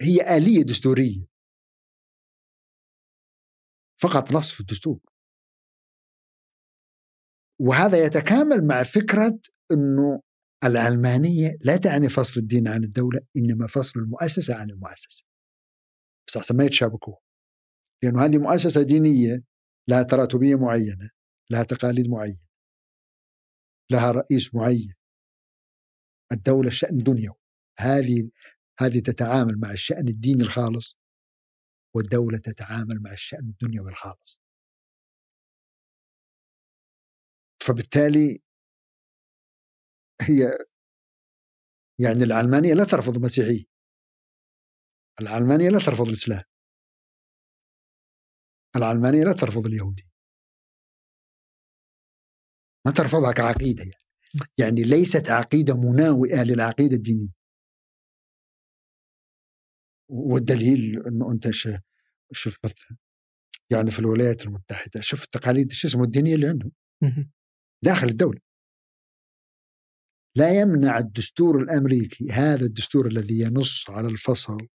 هي آلية دستورية. فقط نص في الدستور. وهذا يتكامل مع فكرة أنه العلمانية لا تعني فصل الدين عن الدولة إنما فصل المؤسسة عن المؤسسة. بس ما يتشابكوا لأنه هذه مؤسسة دينية لها تراتبية معينة لها تقاليد معينة لها رئيس معين. الدولة شأن دنيوي. هذه هذه تتعامل مع الشأن الديني الخالص والدولة تتعامل مع الشأن الدنيوي الخالص. فبالتالي هي يعني العلمانية لا ترفض المسيحية العلمانية لا ترفض الإسلام. العلمانية لا ترفض اليهودية ما ترفضها كعقيدة يعني. يعني ليست عقيدة مناوئة للعقيدة الدينية. والدليل إنه أنت شوف مثلا يعني في الولايات المتحدة شوف التقاليد شو اسمه الدينية اللي عندهم. داخل الدولة. لا يمنع الدستور الأمريكي هذا الدستور الذي ينص على الفصل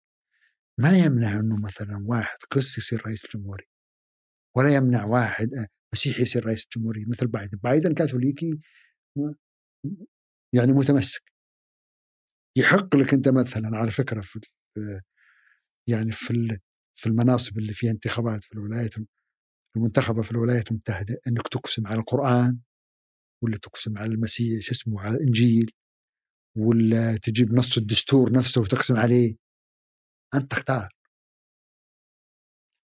ما يمنع إنه مثلا واحد قس يصير رئيس الجمهوريه ولا يمنع واحد آه، مسيحي يصير رئيس الجمهوريه مثل بايدن. بايدن كاثوليكي يعني متمسك. يحق لك أنت مثلا على فكرة في يعني في في المناصب اللي فيها انتخابات في الولايات المنتخبة في الولايات المتحدة أنك تقسم على القرآن ولا تقسم على المسيح شو اسمه على الإنجيل ولا تجيب نص الدستور نفسه وتقسم عليه. أنت تختار.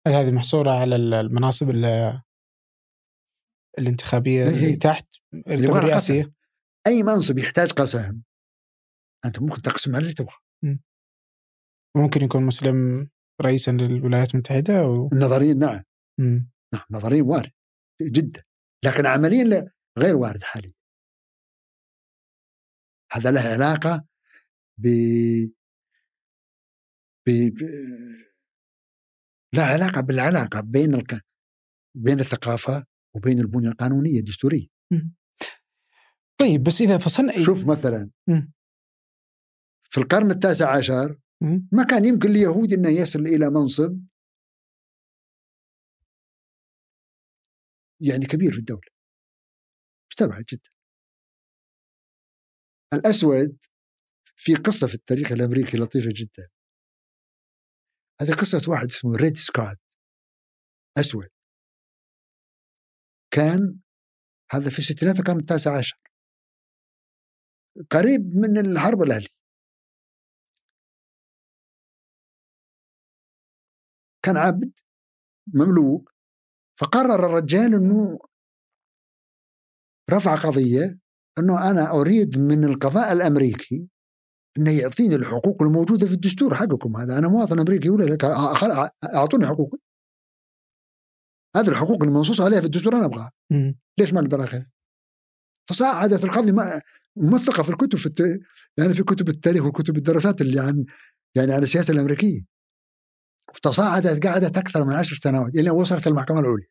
هل هذه محصورة على المناصب الانتخابية اللي إيه. تحت الرئاسية؟ أي منصب يحتاج قسم أنت ممكن تقسم على اللي تبغى. ممكن يكون مسلم رئيسا للولايات المتحدة أو... نظريا نعم. مم. نعم نظريا وارد جدا. لكن عمليا غير وارد حاليا. هذا له علاقة ب... ب... لا علاقة بالعلاقة بين الك... بين الثقافة وبين البنية القانونية الدستورية. طيب بس إذا فصلنا شوف مثلا في القرن التاسع عشر ما كان يمكن ليهودي أنه يصل إلى منصب يعني كبير في الدولة. مستبعد جدا. الأسود في قصة في التاريخ الأمريكي لطيفة جدا. هذه قصة واحد اسمه ريد سكوت أسود. كان هذا في ستينات القرن التاسع عشر. قريب من الحرب الأهلية. كان عبد مملوك فقرر الرجال إنه رفع قضية إنه أنا أريد من القضاء الأمريكي إنه يعطيني الحقوق الموجودة في الدستور حقكم هذا أنا مواطن أمريكي ولا لك أعطوني حقوقي هذه الحقوق المنصوص عليها في الدستور أنا أبغاها. ليش ما أقدر اخذ؟ تصاعدت القضية موثقة في الكتب في الت... يعني في كتب التاريخ وكتب الدراسات اللي عن يعني عن السياسة الأمريكية تصاعدت قعدت أكثر من عشر سنوات إلى أن وصلت المحكمة العليا.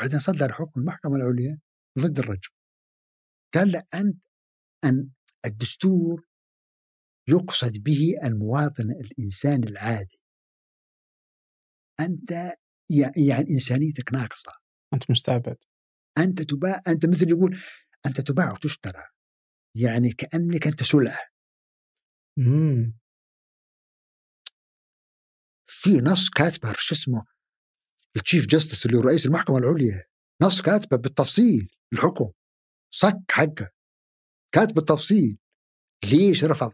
بعدين صدر حكم المحكمة العليا ضد الرجل. قال له أنت أن الدستور يقصد به المواطن الإنسان العادي. أنت يع- يعني إنسانيتك ناقصة. أنت مستعبد. أنت تباع أنت مثل يقول أنت تباع وتشترى. يعني كأنك أنت سلعه مم. في نص كاتبه شو اسمه؟ التشيف جاستس اللي هو رئيس المحكمة العليا. نص كاتبه بالتفصيل الحكم. صك حقه. كاتب بالتفصيل ليش رفض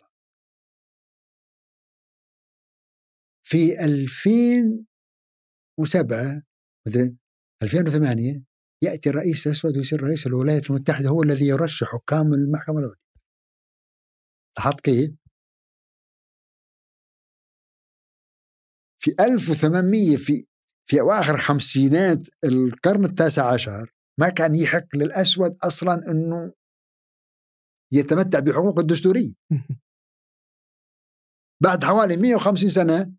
في 2007 مثلا 2008 يأتي الرئيس الأسود ويصير رئيس الولايات المتحدة هو الذي يرشح حكام المحكمة العليا. لاحظت كيف؟ في 1800 في في أواخر خمسينات القرن التاسع عشر ما كان يحق للأسود أصلا إنه يتمتع بحقوق الدستورية. بعد حوالي 150 سنة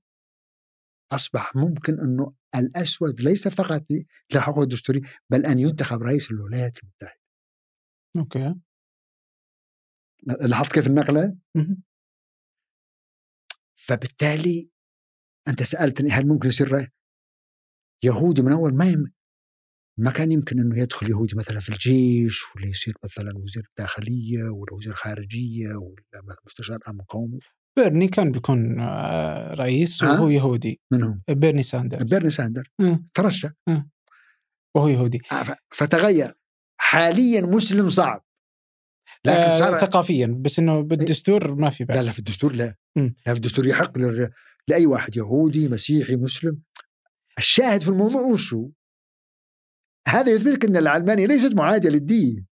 أصبح ممكن إنه الأسود ليس فقط له حقوق دستوريه بل أن ينتخب رئيس الولايات المتحدة. أوكي. لاحظت كيف النقلة؟ فبالتالي أنت سألتني هل ممكن يصير؟ يهودي من أول ما يم... ما كان يمكن إنه يدخل يهودي مثلا في الجيش ولا يصير مثلا وزير داخلية ولا وزير خارجية ولا مستشار أمن قومي. بيرني كان بيكون آه، رئيس؟ وهو يهودي. منهم. بيرني ساندرز. بيرني ساندر مم. ترشح. وهو يهودي. آه، فتغير. حاليا مسلم صعب. لكن آه صار ثقافيا. بس إنه بالدستور ما في لا بأس. لا في الدستور لا. مم. لا في الدستور يحق لل- لأي واحد يهودي مسيحي مسلم الشاهد في الموضوع وشو؟ هذا يثبت لك إن العلمانيه ليست معادية للدين.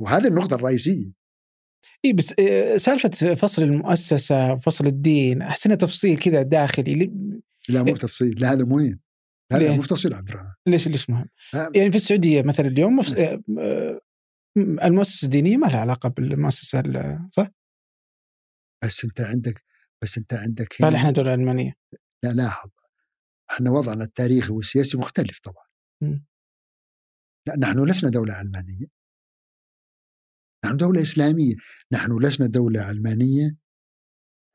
وهذه النقطة الرئيسية اي بس آه، سالفة فصل المؤسسة وفصل الدين أحسن تفصيل كذا داخلي لي- لا مو إيه. بتفصيل لا هذا مهم ليه؟ مو تفصيل عبد الرحمن ليش ليش مهم؟ يعني في السعودية مثلا اليوم مفص... آه، آه، المؤسسة الدينية ما لها علاقة بالمؤسسة ال- صح؟ بس أنت عندك بس أنت عندك هنا إحنا دولة علمانيه لا لاحظ إحنا وضعنا التاريخي والسياسي مختلف طبعا. مم. لا نحن لسنا دولة علمانيه نحن دولة إسلامية. نحن لسنا دولة علمانيه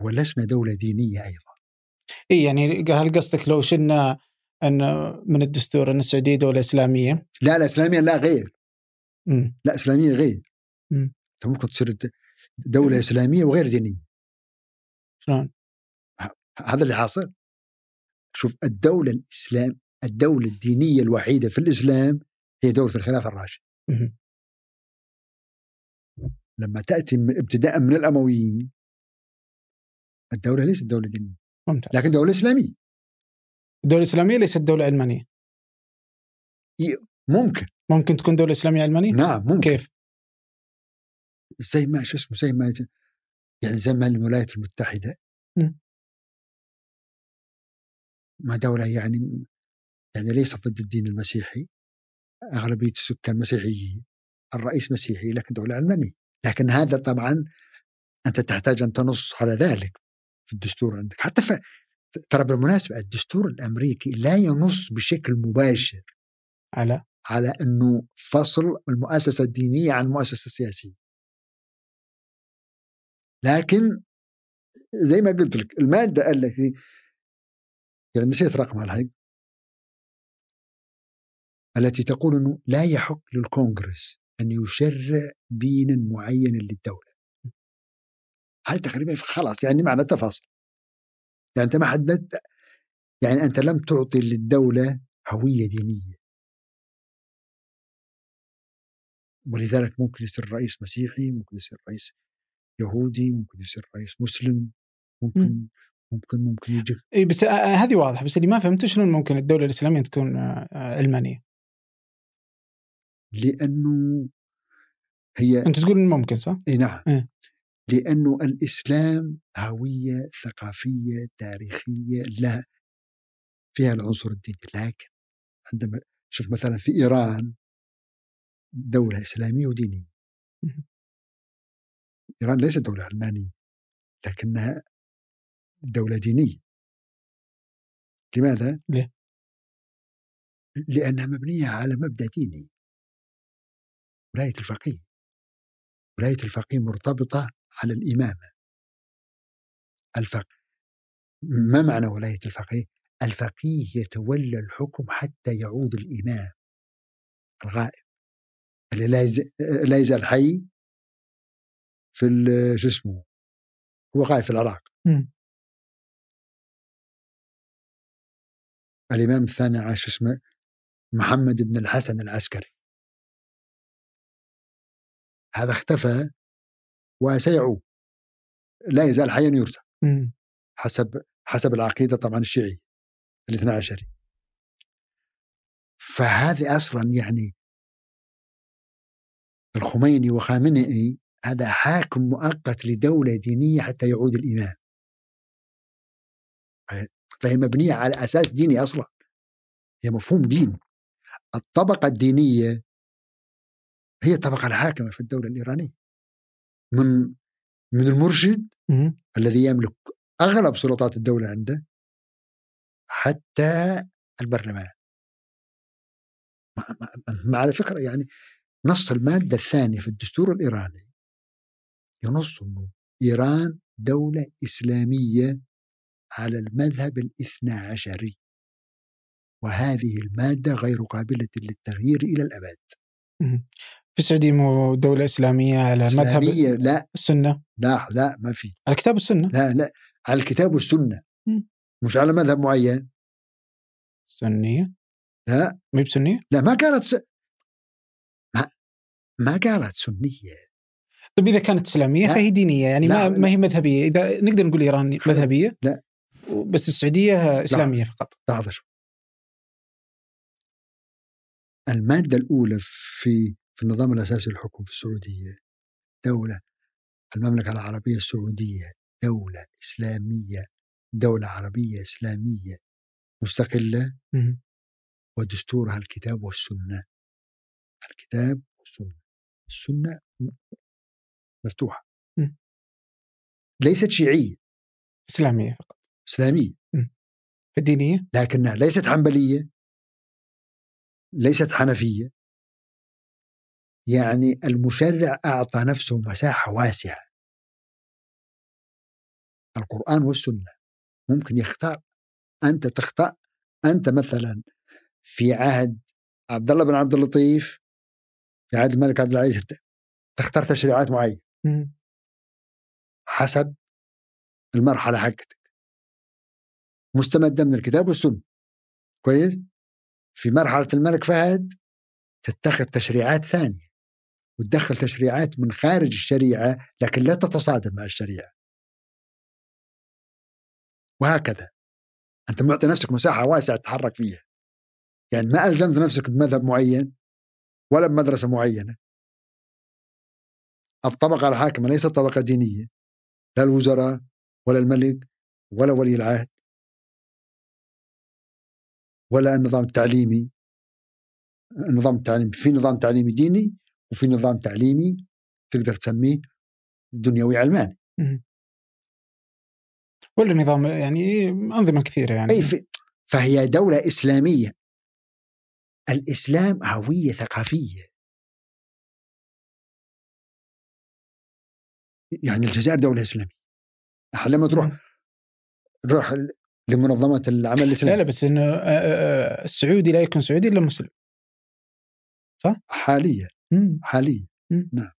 ولسنا دولة دينية أيضا. اي يعني هل قصدك لو شلنا إن من الدستور إن السعودية دولة إسلامية؟ لا لا إسلامية لا غير. مم. لا إسلامية غير. مم. أنت ممكن تصير دولة إسلامية وغير دينية. شلون؟ هذا اللي حاصل. شوف الدولة الإسلام الدولة الدينية الوحيدة في الإسلام هي دولة الخلافة الراشدة. مم. لما تأتي م- ابتداء من الأمويين. الدولة ليست دولة دينية. ممتاز. لكن دولة إسلامية. الدولة الاسلاميه ليست دولة علمانية. ممكن. ممكن تكون دولة إسلامية علمانية؟ نعم ممكن. كيف؟ زي ما شو اسمه زي ما يعني زي ما الولايات المتحدة مم. ما دوله يعني يعني ليست ضد الدين المسيحي. أغلبية السكان مسيحيين الرئيس مسيحي لكن دولة علمانيه لكن هذا طبعا أنت تحتاج أن تنص على ذلك في الدستور عندك. حتى ف... ترى بالمناسبة الدستور الأمريكي لا ينص بشكل مباشر على؟ على إنه فصل المؤسسة الدينية عن المؤسسة السياسية. لكن زي ما قلت لك المادة التي يعني نسيت رقمها الحين التي تقول إنه لا يحق للكونغرس أن يشرع دينا معينا للدولة. هذه تقريبا خلاص يعني معنى تفاصيل يعني أنت ما حددت يعني أنت لم تعطي للدولة هوية دينية. ولذلك ممكن يصير رئيس مسيحي ممكن يصير رئيس يهودي ممكن يصير رئيس مسلم ممكن مم. ممكن ممكن يجي إي بس آه، آه، هذه واضحة بس اللي ما فهمته شلون ممكن الدولة الإسلامية تكون آه، علمانية؟ لأنه هي أنت تقول ممكن صح؟ إي نعم إيه. لأنه الإسلام هوية ثقافية تاريخية لا فيها العنصر الديني لكن عندما شوف مثلا في إيران دولة إسلامية ودينية مهم. إيران ليست دولة علمانيه لكنها دولة دينية لماذا؟ ليه؟ لأنها مبنية على مبدأ ديني ولاية الفقيه ولاية الفقيه مرتبطة على الإمامة الفقيه ما معنى ولاية الفقيه؟ الفقيه يتولى الحكم حتى يعود الإمام الغائب اللي لا يزال حي في ال- شو اسمه هو غائب في العراق. مم. الإمام الثاني عاش اسمه محمد بن الحسن العسكري. هذا اختفى وسيعود. لا يزال حيا مم. حسب حسب العقيدة طبعا الشيعية الاثنى عشري فهذه أصلا يعني الخميني وخامنئي هذا حاكم مؤقت لدولة دينية حتى يعود الامام فهي مبنية على أساس ديني أصلا. هي مفهوم دين الطبقة الدينية هي الطبقة الحاكمة في الدولة الإيرانية. من من المرشد. الذي يملك أغلب سلطات الدولة عنده حتى البرلمان. مع- على فكرة يعني نص المادة الثانية في الدستور الإيراني ينص انه إيران دولة إسلامية على المذهب الاثنى عشري. وهذه المادة غير قابلة للتغيير إلى الأبد. في السعودية مو دولة إسلامية على مذهب إسلامية؟ لا. السنة؟ لا لا ما في. على كتاب السنة؟ لا لا. على الكتاب والسنة. مم. مش على مذهب معين. سنية؟ لا. ما هي بسنية؟ لا ما قالت س... ما ما قالت سنية. طيب إذا كانت إسلامية لا. فهي دينية يعني لا، ما, لا. ما هي مذهبية إذا نقدر نقول إيران خلاص. مذهبية لا. بس السعودية إسلامية فقط لحظه شوف المادة الأولى في في النظام الأساسي للحكم في السعودية دولة المملكة العربية السعودية دولة إسلامية دولة عربية إسلامية مستقلة. ودستورها الكتاب والسنة الكتاب والسنة السنة مفتوحة. مم. ليست شيعية. إسلامية فقط. إسلامية. الدينية لكنها ليست حنبلية. ليست حنفية. يعني المشرع أعطى نفسه مساحة واسعة. القرآن والسنة ممكن يختار. أنت تختار أنت مثلا في عهد عبد الله بن عبد اللطيف في عهد الملك عبد العزيز تختار تشريعات معينة. حسب المرحلة حقتك. مستمدة من الكتاب والسنة. كويس؟ في مرحلة الملك فهد تتخذ تشريعات ثانية وتدخل تشريعات من خارج الشريعة لكن لا تتصادم مع الشريعة. وهكذا. أنت معطي نفسك مساحة واسعة تتحرك فيها. يعني ما ألزمت نفسك بمذهب معين ولا بمدرسة معينة. الطبقة الحاكمة ليست طبقة دينية لا الوزراء ولا الملك ولا ولي العهد ولا النظام التعليمي النظام التعليمي في نظام تعليمي ديني وفي نظام تعليمي تقدر تسميه دنيوي علماني. ولا نظام يعني أنظمة كثيرة يعني. أي في فهي دولة إسلامية. الإسلام هوية ثقافية. يعني الجزائر دولة إسلامية. لما تروح. تروح لمنظمة العمل لا الاسلامي لا بس إنه آه، آه، السعودي لا يكون سعودي إلا مسلم. حاليا. مم. حاليا. مم. نعم.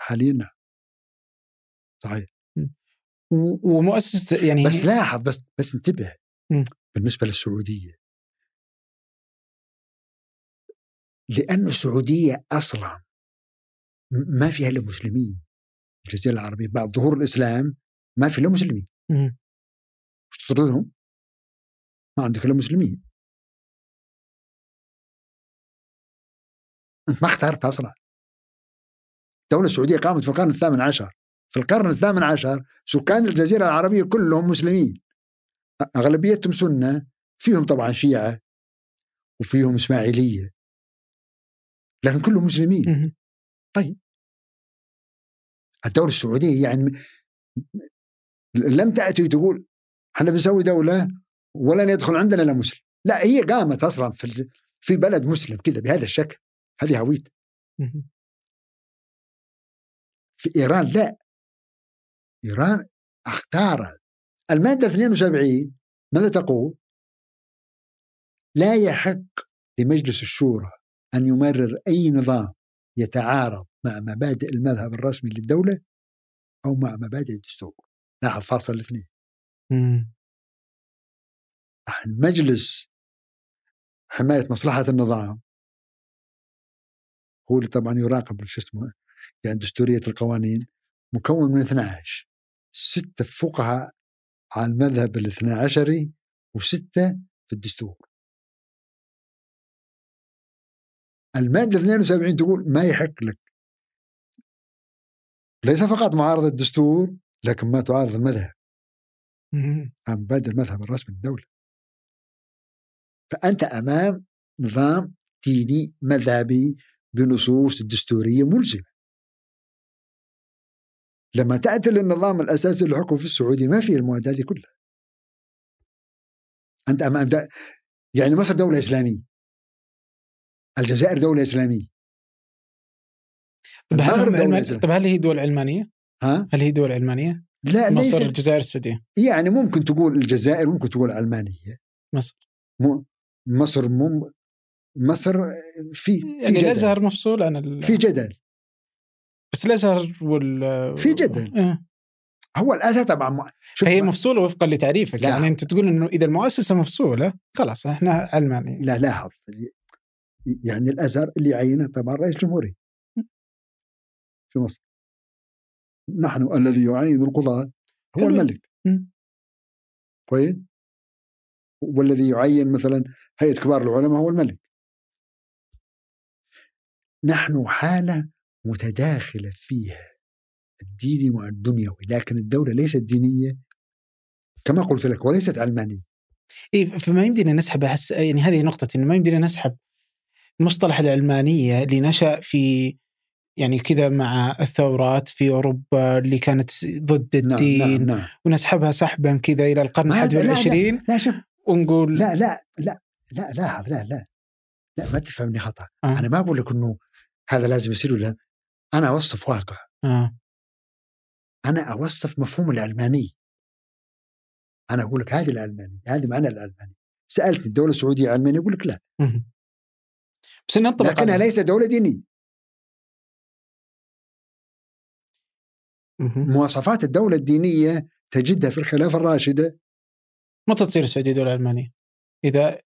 حاليا نعم. صحيح. و- ومؤسسة يعني بس لاحظ بس بس انتبه. مم. بالنسبة للسعودية. لأن السعودية أصلا م- ما فيها إلا مسلمين. الجزيرة العربية بعد ظهور الإسلام ما في إلا مسلمين. وش؟ ما عندك إلا مسلمين. أنت ما اخترت أصلا. الدولة السعودية قامت في القرن الثامن عشر. في القرن الثامن عشر سكان الجزيرة العربية كلهم مسلمين. أغلبيتهم سنة فيهم طبعا شيعة وفيهم إسماعيلية. لكن كلهم مسلمين. طيب. الدولة السعودية يعني لم تأتي تقول إحنا بنسوي دولة ولن يدخل عندنا الا مسلم. لا هي قامت أصلا في في بلد مسلم كذا بهذا الشكل هذه هويته في إيران لا. إيران أختارت. المادة 72 ماذا تقول؟ لا يحق لمجلس الشورى أن يمرر أي نظام يتعارض مع مبادئ المذهب الرسمي للدولة أو مع مبادئ الدستور. لاحظ فاصل الاثنين. مجلس حماية مصلحة النظام. هو اللي طبعا يراقب شو اسمه يعني دستورية القوانين مكون من 12 ستة فقهاء على المذهب الاثنى عشري وستة في الدستور. المادة 72 تقول ما يحق لك ليس فقط معارضة الدستور لكن ما تعارض المذهب. مبادئ المذهب الرسمي للدولة. فأنت أمام نظام ديني مذهبي بنصوص دستورية ملزمة. لما تأتي للنظام الأساسي للحكم في السعودية ما فيه المواد هذه كلها. أنت أمام يعني مصر دولة إسلامية. الجزائر دولة إسلامية. طب هل, طب هل هي دول علمانية؟ ها؟ هل هي دول علمانية؟ لا مصر الجزائر السعودية. يعني ممكن تقول الجزائر ممكن تقول علمانية مصر. مصر مم مصر في يعني الأزهر مفصول عن ال... في جدل. بس الأزهر وال في جدل. آه. هو الأزهر طبعا هي مفصولة وفقا لتعريفك. لا. يعني أنت تقول إنه إذا المؤسسة مفصولة خلاص إحنا علماني لا لاحظ يعني الأزهر اللي يعينه طبعا رئيس جمهوري. في مصر. نحن الذي يعين القضاة هو الملك. كويس. والذي يعين مثلا هيئة كبار العلماء هو الملك. نحن حالة متداخلة فيها الديني مع الدنيوي لكن الدولة ليست دينية كما قلت لك وليست علمانية إيه فما يمدينا نسحب يعني هذه نقطة إنه ما يمدينا نسحب مصطلح العلمانية اللي نشأ في يعني كذا مع الثورات في أوروبا اللي كانت ضد الدين نعم نعم نعم. ونسحبها سحبا كذا إلى القرن الحادي والعشرين لا, لا, لا شوف ونقول لا لا لا لا لا لا لا لا ما تفهمني خطأ. آه. أنا ما أقول لك إنه هذا لازم يصير ولا أنا أوصف واقع. آه. أنا أوصف مفهوم العلماني أنا أقول لك هذه العلمانيه هذه معنى العلماني سالت الدولة السعوديه علمانيه يقول لك لا. بس ننطبق لكنها ليست دولة دينية. مواصفات الدولة الدينية تجدها في الخلافة الراشدة. متى تصير السعودية دولة علمانية؟ إذا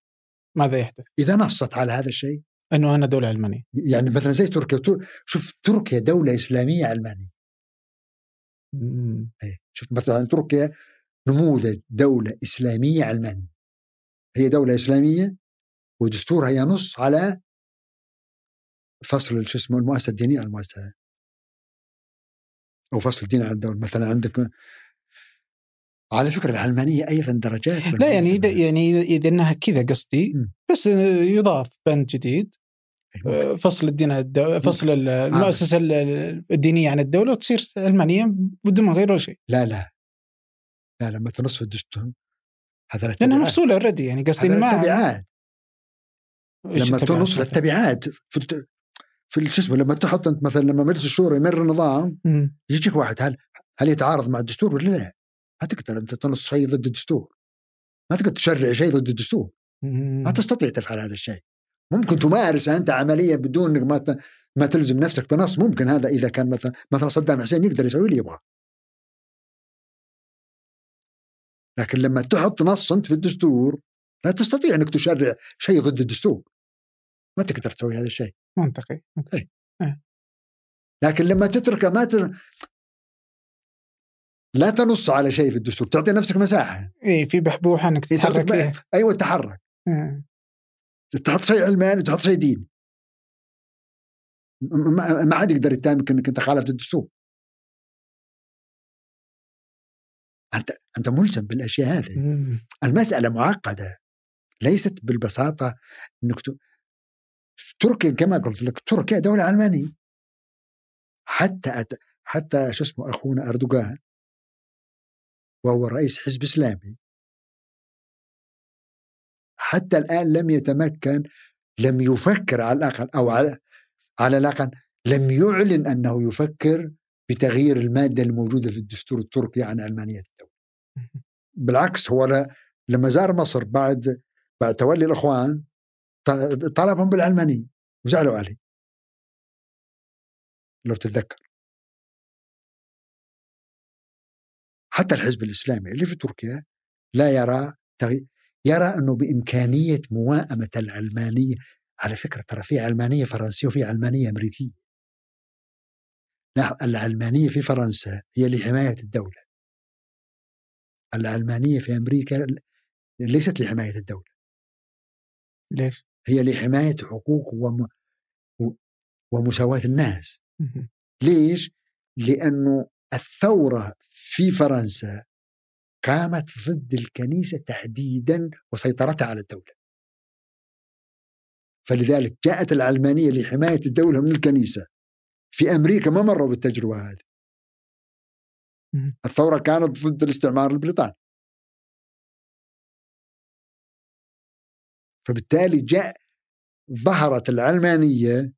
ماذا يحدث؟ إذا نصت على هذا الشيء. أنه أنا دولة علمانية يعني مثلا زي تركيا. شوف تركيا دولة إسلامية علمانية إيه، شوف مثلا تركيا نموذج دولة إسلامية علمانية هي دولة إسلامية ودستورها ينص على فصل شو اسمه المؤسسة الدينية عن المؤسسة أو فصل الدين عن الدولة مثلا عندك على فكرة العلمانيه أيضا درجات لا يعني إذا يعني إذا إنها كذا قصدي بس يضاف بند جديد أيوة. فصل الدين عن الدولة فصل المؤسسة الدينية عن الدولة وتصير علمانيه بدون ما غير ولا شيء. لا لا. لا لما تنص في الدستور. هذا لأنها مفصولة already يعني قصدي ما التبعات. لما تنص التبعات في شو اسمه لما تحط أنت مثلا لما مجلس الشورى يمرر نظام يجيك واحد هل هل يتعارض مع الدستور ولا لا؟ ما تقدر أنت تنص شيء ضد الدستور. ما تقدر تشرع شيء ضد الدستور. ما تستطيع تفعل هذا الشيء. ممكن تمارس أنت عملية بدون إنك ما ما تلزم نفسك بنص. ممكن هذا إذا كان مثلا مثلا صدام حسين يقدر يسوي اللي يبغاه لكن لما تحط نص أنت في الدستور لا تستطيع إنك تشرع شيء ضد الدستور. ما تقدر تسوي هذا الشيء منطقي أي. أه. لكن لما تتركه ما تر... لا تنص على شيء في الدستور تعطي نفسك مساحة اي في بحبوحة إنك تتحرك إيه أيوه تحرك أه. تحط شيء علماني وتحط شيء ديني ما ما حد يقدر يتهمك إنك أنت خالفت الدستور أنت أنت ملزم بالأشياء هذه مم. المسألة معقدة ليست بالبساطة إنك. تركيا كما قلت لك تركيا دولة علمانيه حتى أت... حتى شو اسمه أخونا أردوغان وهو رئيس حزب إسلامي حتى الآن لم يتمكن لم يفكر على الأقل أو على على الأقل لم يعلن أنه يفكر بتغيير المادة الموجودة في الدستور التركي عن علمانيه الدولة. بالعكس هو ل- لما زار مصر بعد بعد تولي الإخوان ط- طلبهم بالعلمانيه وزعلوا عليه. لو تتذكر. حتى الحزب الإسلامي اللي في تركيا لا يرى تغيير يرى أنه بإمكانية موائمه العلمانيه على فكرة ترى في علمانيه فرنسية وفي علمانيه أمريكية. لا العلمانيه في فرنسا هي لحماية الدولة. العلمانيه في أمريكا ليست لحماية الدولة، ليش؟ هي لحماية حقوق وم... ومساواة الناس. ليش؟ لأنه الثورة في فرنسا قامت ضد الكنيسة تحديدا وسيطرتها على الدولة. فلذلك جاءت العلمانيه لحماية الدولة من الكنيسة. في أمريكا ما مروا بالتجربة هذه. مم. الثورة كانت ضد الاستعمار البريطاني. فبالتالي جاء ظهرت العلمانية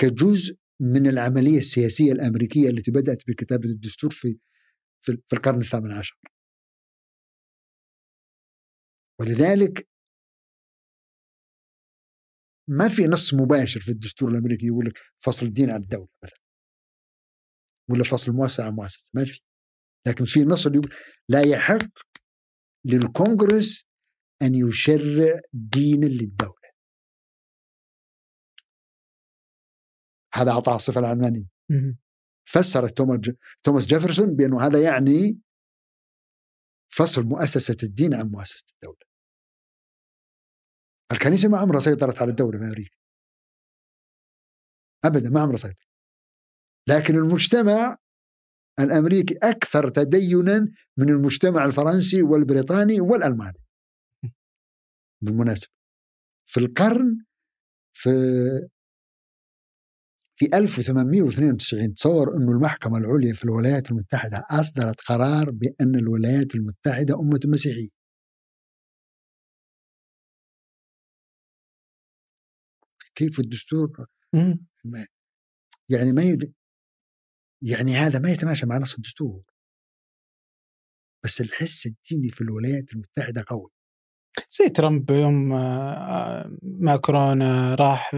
كجزء من العملية السياسية الأمريكية التي بدأت بكتابة الدستور في في القرن الثامن عشر. ولذلك ما في نص مباشر في الدستور الأمريكي يقول لك فصل الدين عن الدولة مثلا ولا فصل المؤسسه عن مؤسسة ما في لكن في نص يقول لا يحق للكونغرس أن يشرع دينا للدولة هذا اعطاه الصفة العلمانية مم. فسر توماس جيفرسون بأنه هذا يعني فصل مؤسسة الدين عن مؤسسة الدولة. الكنيسة ما عمرها سيطرت على الدولة في أمريكا. ابدا ما عمرها سيطرت. لكن المجتمع الأمريكي أكثر تدينا من المجتمع الفرنسي والبريطاني والألماني. بالمناسبة. في القرن في في 1892 تصور إنه المحكمة العليا في الولايات المتحدة أصدرت قرار بأن الولايات المتحدة أمة مسيحية. كيف الدستور. ما- يعني ما يد... يعني هذا ما يتماشى مع نص الدستور. بس الحس الديني في الولايات المتحدة قوي. زي ترامب يوم آه، آه، مع كورونا راح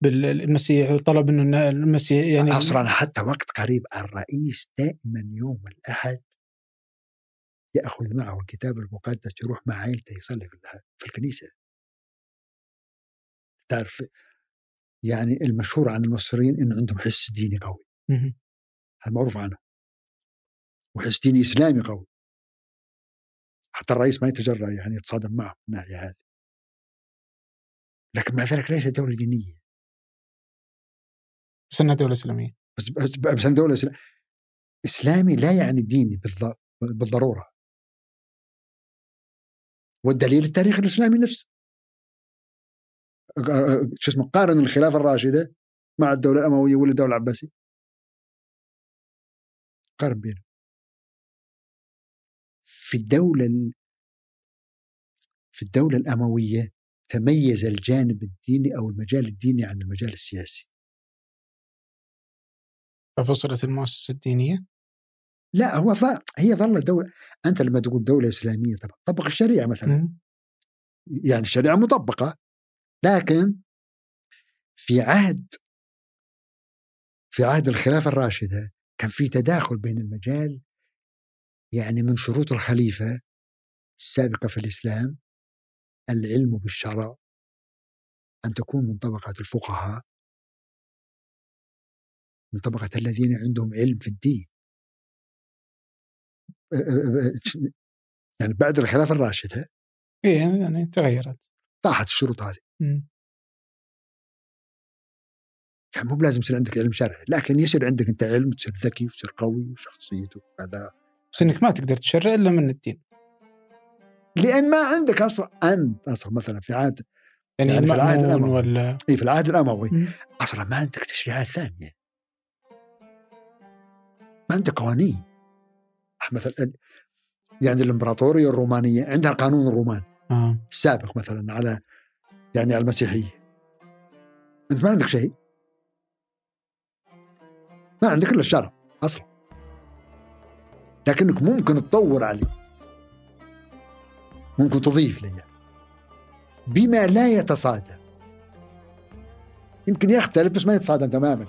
بالمسيح وطلب إنه المسيح يعني أصلا حتى وقت قريب الرئيس دائما يوم الأحد يأخذ معه الكتاب المقدس يروح مع عائلته يصلي في الكنيسة. تعرف يعني المشهور عن المصريين إنه عندهم حس ديني قوي. هذا معروف عنه. وحس ديني إسلامي قوي. حتى الرئيس ما يتجرأ يعني يتصادم معه من الناحيه هذه. لكن مع ذلك ليست دولة دينية. بس إنها دولة إسلامية. بس بس, دولة إسلام إسلامي لا يعني ديني بالض- بالضرورة. والدليل التاريخ الإسلامي نفسه. شو اسمه قارن الخلافة الراشدة مع الدولة الأموية ولا الدولة العباسية. قارن بينهم. في الدولة ال- في الدولة الأموية تميز الجانب الديني أو المجال الديني عن المجال السياسي. ففصلت المؤسسة الدينية؟ لا هو ف... هي ظلت دولة أنت لما تقول دولة إسلامية طبعا طبق الشريعة مثلا. مم. يعني الشريعة مطبقة لكن في عهد في عهد الخلافة الراشدة كان في تداخل بين المجال يعني من شروط الخليفة السابقة في الإسلام العلم بالشرع أن تكون من طبقة الفقهاء. من طبقة الذين عندهم علم في الدين. يعني بعد الخلافة الراشدة. إيه يعني تغيرت. طاحت الشروط هذه. مم. يعني مو لازم يصير عندك علم شرعي لكن يصير عندك أنت علم تصير ذكي وتصير قوي وشخصيته وكذا. بس انك ما تقدر تشرع إلا من الدين. لأن ما عندك أصلا انت أصلا مثلا في عهد يعني, يعني في العهد الأموي. ولا إي في العهد الأموي. أصلا ما عندك تشريعات ثانية. ما عندك قوانين. مثلا يعني الإمبراطورية الرومانية عندها القانون الروماني آه. السابق مثلا على يعني على المسيحية. أنت ما عندك شيء. ما عندك إلا الشرع. لكنك ممكن تطور عليه ممكن تضيف يعني. بما لا يتصادم. يمكن يختلف بس ما يتصادم تماما.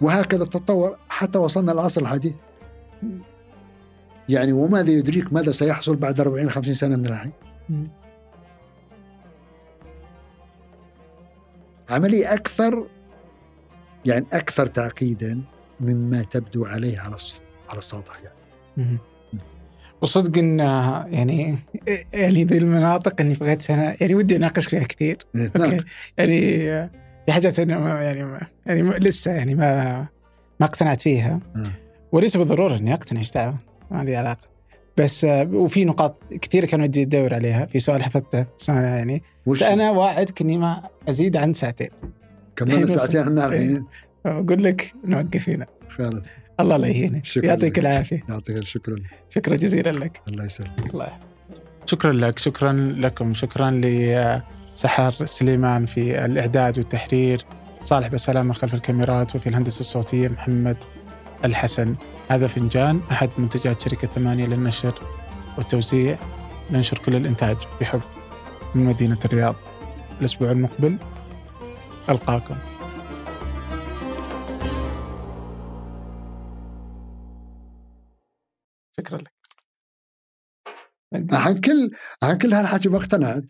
وهكذا تتطور حتى وصلنا العصر الحديث. يعني وماذا يدريك ماذا سيحصل بعد 40 50 سنة من الحين. عملية أكثر يعني أكثر تعقيدا. مما تبدو عليه على على السطح يعني. وصدق إن يعني يعني ذي المناطق اللي بغيت أنا يعني ودي أناقش فيها كثير. نعم أوكي. يعني آه، في حاجات أنا ما- يعني ما يعني ما- لسه يعني ما ما اقتنعت فيها. نعم. وليس بالضرورة إني أقتنع إيش دعوة؟ ما لي علاقة. بس وفي نقاط كثيرة كان ودي أدور عليها في سؤال حفظته. يعني بس أنا واعدك إني ما أزيد عن ساعتين. كملنا الحين ساعتين إحنا الحين أقول لك نوقف هنا. خلاص الله لا يهينك. شكراً يعطيك. العافية. يعطيك الشكر شكرا جزيلا لك. الله يسلمك. الله. شكرا لك. شكرا لكم. شكرا لسحر سليمان في الإعداد والتحرير. صالح بسلامة خلف الكاميرات وفي الهندسة الصوتية محمد الحسن. هذا فنجان أحد منتجات شركة ثمانية للنشر والتوزيع. ننشر كل الإنتاج بحب من مدينة الرياض. الأسبوع المقبل ألقاكم. شكرا لك. عن كل عن كل هالحكي ما اقتنعت